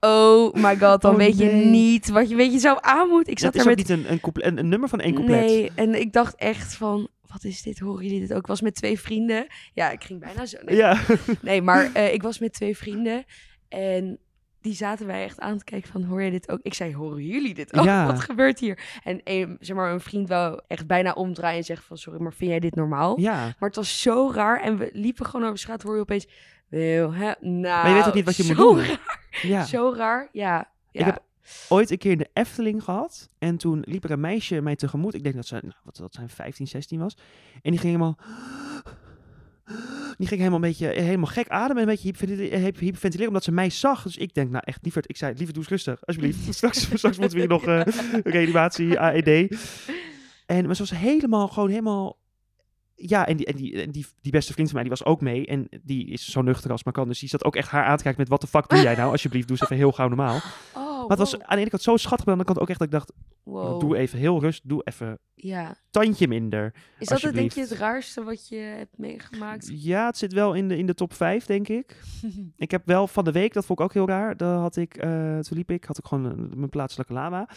S2: Oh my god, dan
S1: Oh,
S2: weet je niet wat je, weet je zo aan moet. Ik zat
S1: is
S2: er met
S1: niet een, een, een nummer van één couplet.
S2: Nee, en ik dacht echt van, wat is dit? Horen jullie dit ook? Ik was met twee vrienden. Ja, ik ging bijna zo. Nee,
S1: Ja.
S2: nee maar [LAUGHS] eh, ik was met twee vrienden en die zaten wij echt aan te kijken van, hoor je dit ook? Ik zei, horen jullie dit ook?
S1: Ja.
S2: Wat gebeurt hier? En een, zeg maar, een vriend wou echt bijna omdraaien en zeggen van, sorry, maar vind jij dit normaal?
S1: ja.
S2: Maar het was zo raar en we liepen gewoon over straat, hoor je opeens, wil, hè? Nou,
S1: je weet ook niet wat je moet
S2: zo
S1: doen.
S2: Raar,
S1: ja.
S2: Zo raar, ja. ja.
S1: Ik heb ooit een keer in de Efteling gehad. En toen liep er een meisje mij tegemoet. Ik denk dat ze, nou, wat dat zijn, 15, 16 was. En die ging helemaal... Die ging helemaal een beetje helemaal gek ademen en een beetje hyp- hyperventileren omdat ze mij zag. Dus ik denk, nou echt, lieverd, ik zei, lieverd, doe eens rustig, alsjeblieft. [LAUGHS] straks, straks moeten we hier nog eh, reanimatie, AED. En maar ze was helemaal, gewoon helemaal... Ja, en, die, en, die, en die, die beste vriend van mij, die was ook mee. En die is zo nuchter als maar kan. Dus die zat ook echt haar aan te kijken met, wat de fuck doe jij nou? Alsjeblieft, doe eens even heel gauw normaal.
S2: Oh,
S1: Maar het was
S2: wow.
S1: aan de ene kant zo schattig, maar aan de andere kant ook echt dat ik dacht,
S2: Wow.
S1: doe even heel rust, doe even
S2: Ja.
S1: tandje minder.
S2: Is dat het, denk je het raarste wat je hebt meegemaakt?
S1: Ja, het zit wel in de, in de top 5, denk ik. [LAUGHS] Ik heb wel van de week, dat vond ik ook heel raar. Daar had ik, eh, toen liep ik, had ik gewoon een- mijn plaatselijke lama.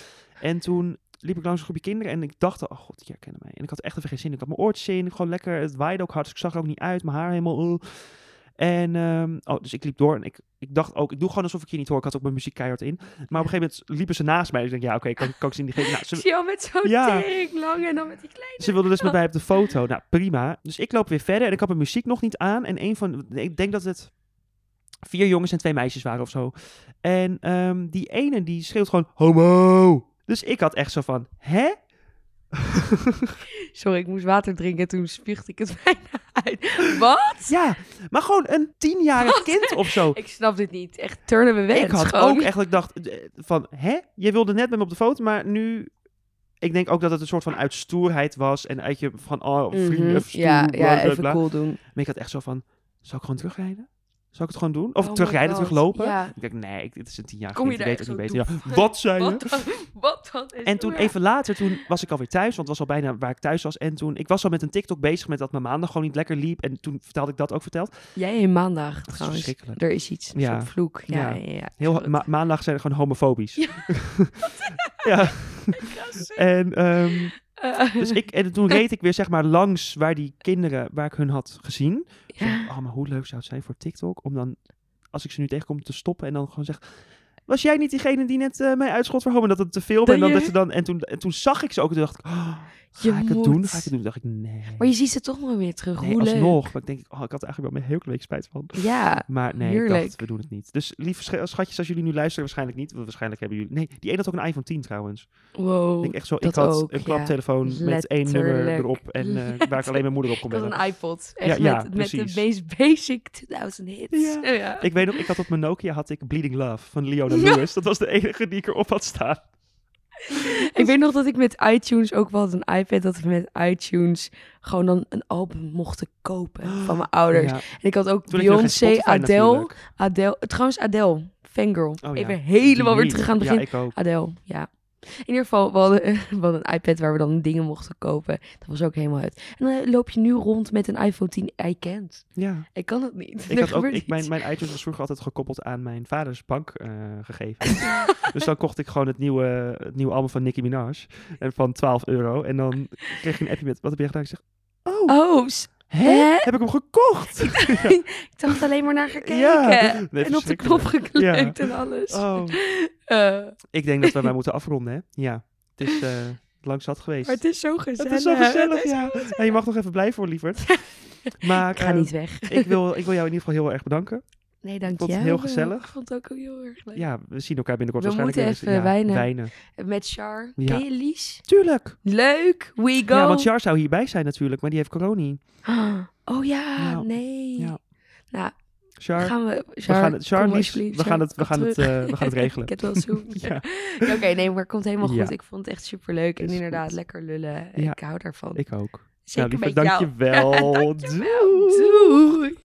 S1: En toen liep ik langs een groepje kinderen en ik dacht, oh god, die herkennen mij. En ik had echt even geen zin. Ik had mijn oortjes in, gewoon lekker, het waaide ook hard, dus ik zag er ook niet uit. Mijn haar helemaal... uh. En, ehm, oh, dus ik liep door en ik, ik dacht ook, ik doe gewoon alsof ik je niet hoor. Ik had ook mijn muziek keihard in. Maar op een gegeven moment liepen ze naast mij. Dus ik denk, ja, oké, kan, kan ik ze in die geven? Nou, ze,
S2: jou met zo'n
S1: Ja.
S2: lang en dan met die kleine...
S1: Ze wilde dus met mij op de foto. Nou, prima. Dus ik loop weer verder en ik had mijn muziek nog niet aan. En een van, ik denk dat het vier jongens en twee meisjes waren of zo. En ehm, die ene die schreeuwt gewoon homo. Dus ik had echt zo van, hè? [LAUGHS]
S2: Sorry, ik moest water drinken toen spuugde ik het bijna uit. Wat?
S1: ja, maar gewoon een tienjarig kind of zo.
S2: Ik snap dit niet. Echt turnen we weg.
S1: Ik had
S2: gewoon.
S1: ook echt ik dacht eh, van, hè? Je wilde net met me op de foto, maar nu... Ik denk ook dat het een soort van uit stoerheid was. En uit je van, oh, vrienden,
S2: Mhm.
S1: stoer,
S2: Ja,
S1: bla,
S2: ja
S1: bla,
S2: even
S1: bla.
S2: cool doen.
S1: Maar ik had echt zo van, zou ik gewoon terugrijden? Zou ik het gewoon doen? Of
S2: Oh my
S1: terugrijden,
S2: God,
S1: teruglopen?
S2: ja.
S1: Ik denk, nee, ik- dit is een tien jaar
S2: Kom je
S1: weet het niet beter. Ja, [LAUGHS] wat zei je?
S2: Wat? Wat? Is
S1: En toen
S2: ja.
S1: even later, toen was ik alweer thuis, want het was al bijna waar ik thuis was. En toen, ik was al met een TikTok bezig met dat mijn maandag gewoon niet lekker liep. En toen vertelde ik dat ook verteld.
S2: Jij in maandag
S1: Dat
S2: trouwens. Er is iets.
S1: Ja.
S2: vloek. Ja,
S1: Ja.
S2: ja, ja.
S1: Heel, ma- maandag zijn er gewoon homofobisch. Ja. [LAUGHS] [LAUGHS] En, ehm,
S2: Eh,
S1: dus ik, en toen [LAUGHS] reed ik weer zeg maar langs waar die kinderen, waar ik hun had gezien.
S2: Ja.
S1: oh, maar hoe leuk zou het zijn voor TikTok om dan, als ik ze nu tegenkom, te stoppen en dan gewoon zeg. Was jij niet diegene die net eh, mij uitschot voor homo? Dat het te filmen
S2: Dat
S1: en dan
S2: je-
S1: dat ze dan en toen en toen zag ik ze ook en toen dacht ik, oh,
S2: Je
S1: ga ik het doen? Ga ik het doen? Dacht ik nee.
S2: Maar je ziet ze toch nog weer terug.
S1: nee,
S2: Hoe leuk.
S1: alsnog. Maar ik denk, oh, ik had er eigenlijk wel mijn hele week spijt van.
S2: Ja.
S1: Maar nee, ik dacht, we doen het niet. Dus lieve sch- schatjes, als jullie nu luisteren, waarschijnlijk niet. want Waarschijnlijk hebben jullie... Nee, die ene had ook een iPhone 10 trouwens.
S2: Wow.
S1: Ik denk echt zo, ik had
S2: ook,
S1: een
S2: ja.
S1: klaptelefoon met één nummer erop. En eh, [LAUGHS] waar ik alleen mijn moeder op kon bellen.
S2: een iPod. Echt
S1: Ja, ja,
S2: met, met de meest basic 2000 hits.
S1: Ja.
S2: Ja.
S1: Ik weet nog, ik had op mijn Nokia had ik Bleeding Love van Leona Lewis. Dat was de enige die ik erop had staan. [LAUGHS]
S2: Ik weet nog dat ik met iTunes ook wel had een iPad, dat we met iTunes gewoon dan een album mochten kopen [GASPS] van mijn ouders.
S1: Ja.
S2: En ik had ook Beyoncé,
S1: Spotify
S2: Adele. Adele, trouwens Adele, Fangirl.
S1: Oh, ja.
S2: Even helemaal
S1: Die
S2: weer terug aan het begin.
S1: Ja, ik ook.
S2: Adele, ja. In ieder geval, we hadden, [LAUGHS] we hadden een iPad waar we dan dingen mochten kopen. Dat was ook helemaal uit. En dan loop je nu rond met een iPhone 10 I can't.
S1: Ja.
S2: Ik kan het niet.
S1: Ik [LAUGHS] had ook, ik, mijn, mijn iTunes was vroeger altijd gekoppeld aan mijn vaders bankgegevens. [LAUGHS] dus dan kocht ik gewoon het nieuwe, het nieuwe album van Nicki Minaj. En van 12 euro. En dan kreeg je een appje met, wat heb je gedaan? Ik zeg, oh,
S2: Oh,
S1: hè? Heb ik hem gekocht? [LAUGHS]
S2: ik dacht alleen maar naar gekeken.
S1: Ja, nee,
S2: en op de knop geklikt en alles.
S1: oh. [LAUGHS]
S2: Eh,
S1: Ik denk dat we maar moeten afronden, hè? Ja. Het is eh lang zat geweest.
S2: maar het is zo gezellig.
S1: Het is zo gezellig,
S2: is
S1: ja.
S2: zo
S1: je mag nog even blijven voor lieverd. [LAUGHS] Maar
S2: Ik ga
S1: eh,
S2: niet weg.
S1: ik, wil, ik wil jou in ieder geval heel erg bedanken.
S2: Nee, dank
S1: vond
S2: je
S1: het heel gezellig.
S2: Ik vond het ook heel erg leuk.
S1: Ja, we zien elkaar binnenkort
S2: We
S1: waarschijnlijk
S2: moeten even
S1: Ja,
S2: wijnen.
S1: wijnen.
S2: Met Char.
S1: Ja.
S2: Ken je Lies?
S1: Tuurlijk.
S2: Leuk. We go.
S1: Ja, want Char zou hierbij zijn natuurlijk, maar die heeft corona. [GASPS]
S2: Oh ja, nee.
S1: Ja.
S2: Nou,
S1: Char,
S2: gaan we...
S1: we gaan het, Char, Lies,
S2: alsjeblieft,
S1: we gaan het, we gaan het, eh, we gaan het [LAUGHS] regelen.
S2: Ik heb het wel. [LAUGHS]
S1: Ja. [LAUGHS]
S2: Oké, nee, maar het komt helemaal goed.
S1: Ja.
S2: Ik vond het echt superleuk. En inderdaad,
S1: goed.
S2: lekker lullen.
S1: Ja.
S2: Ik hou daarvan.
S1: Ik ook.
S2: Zeker
S1: nou, lieve,
S2: met jou.
S1: dankjewel.
S2: Dankjewel. Doei.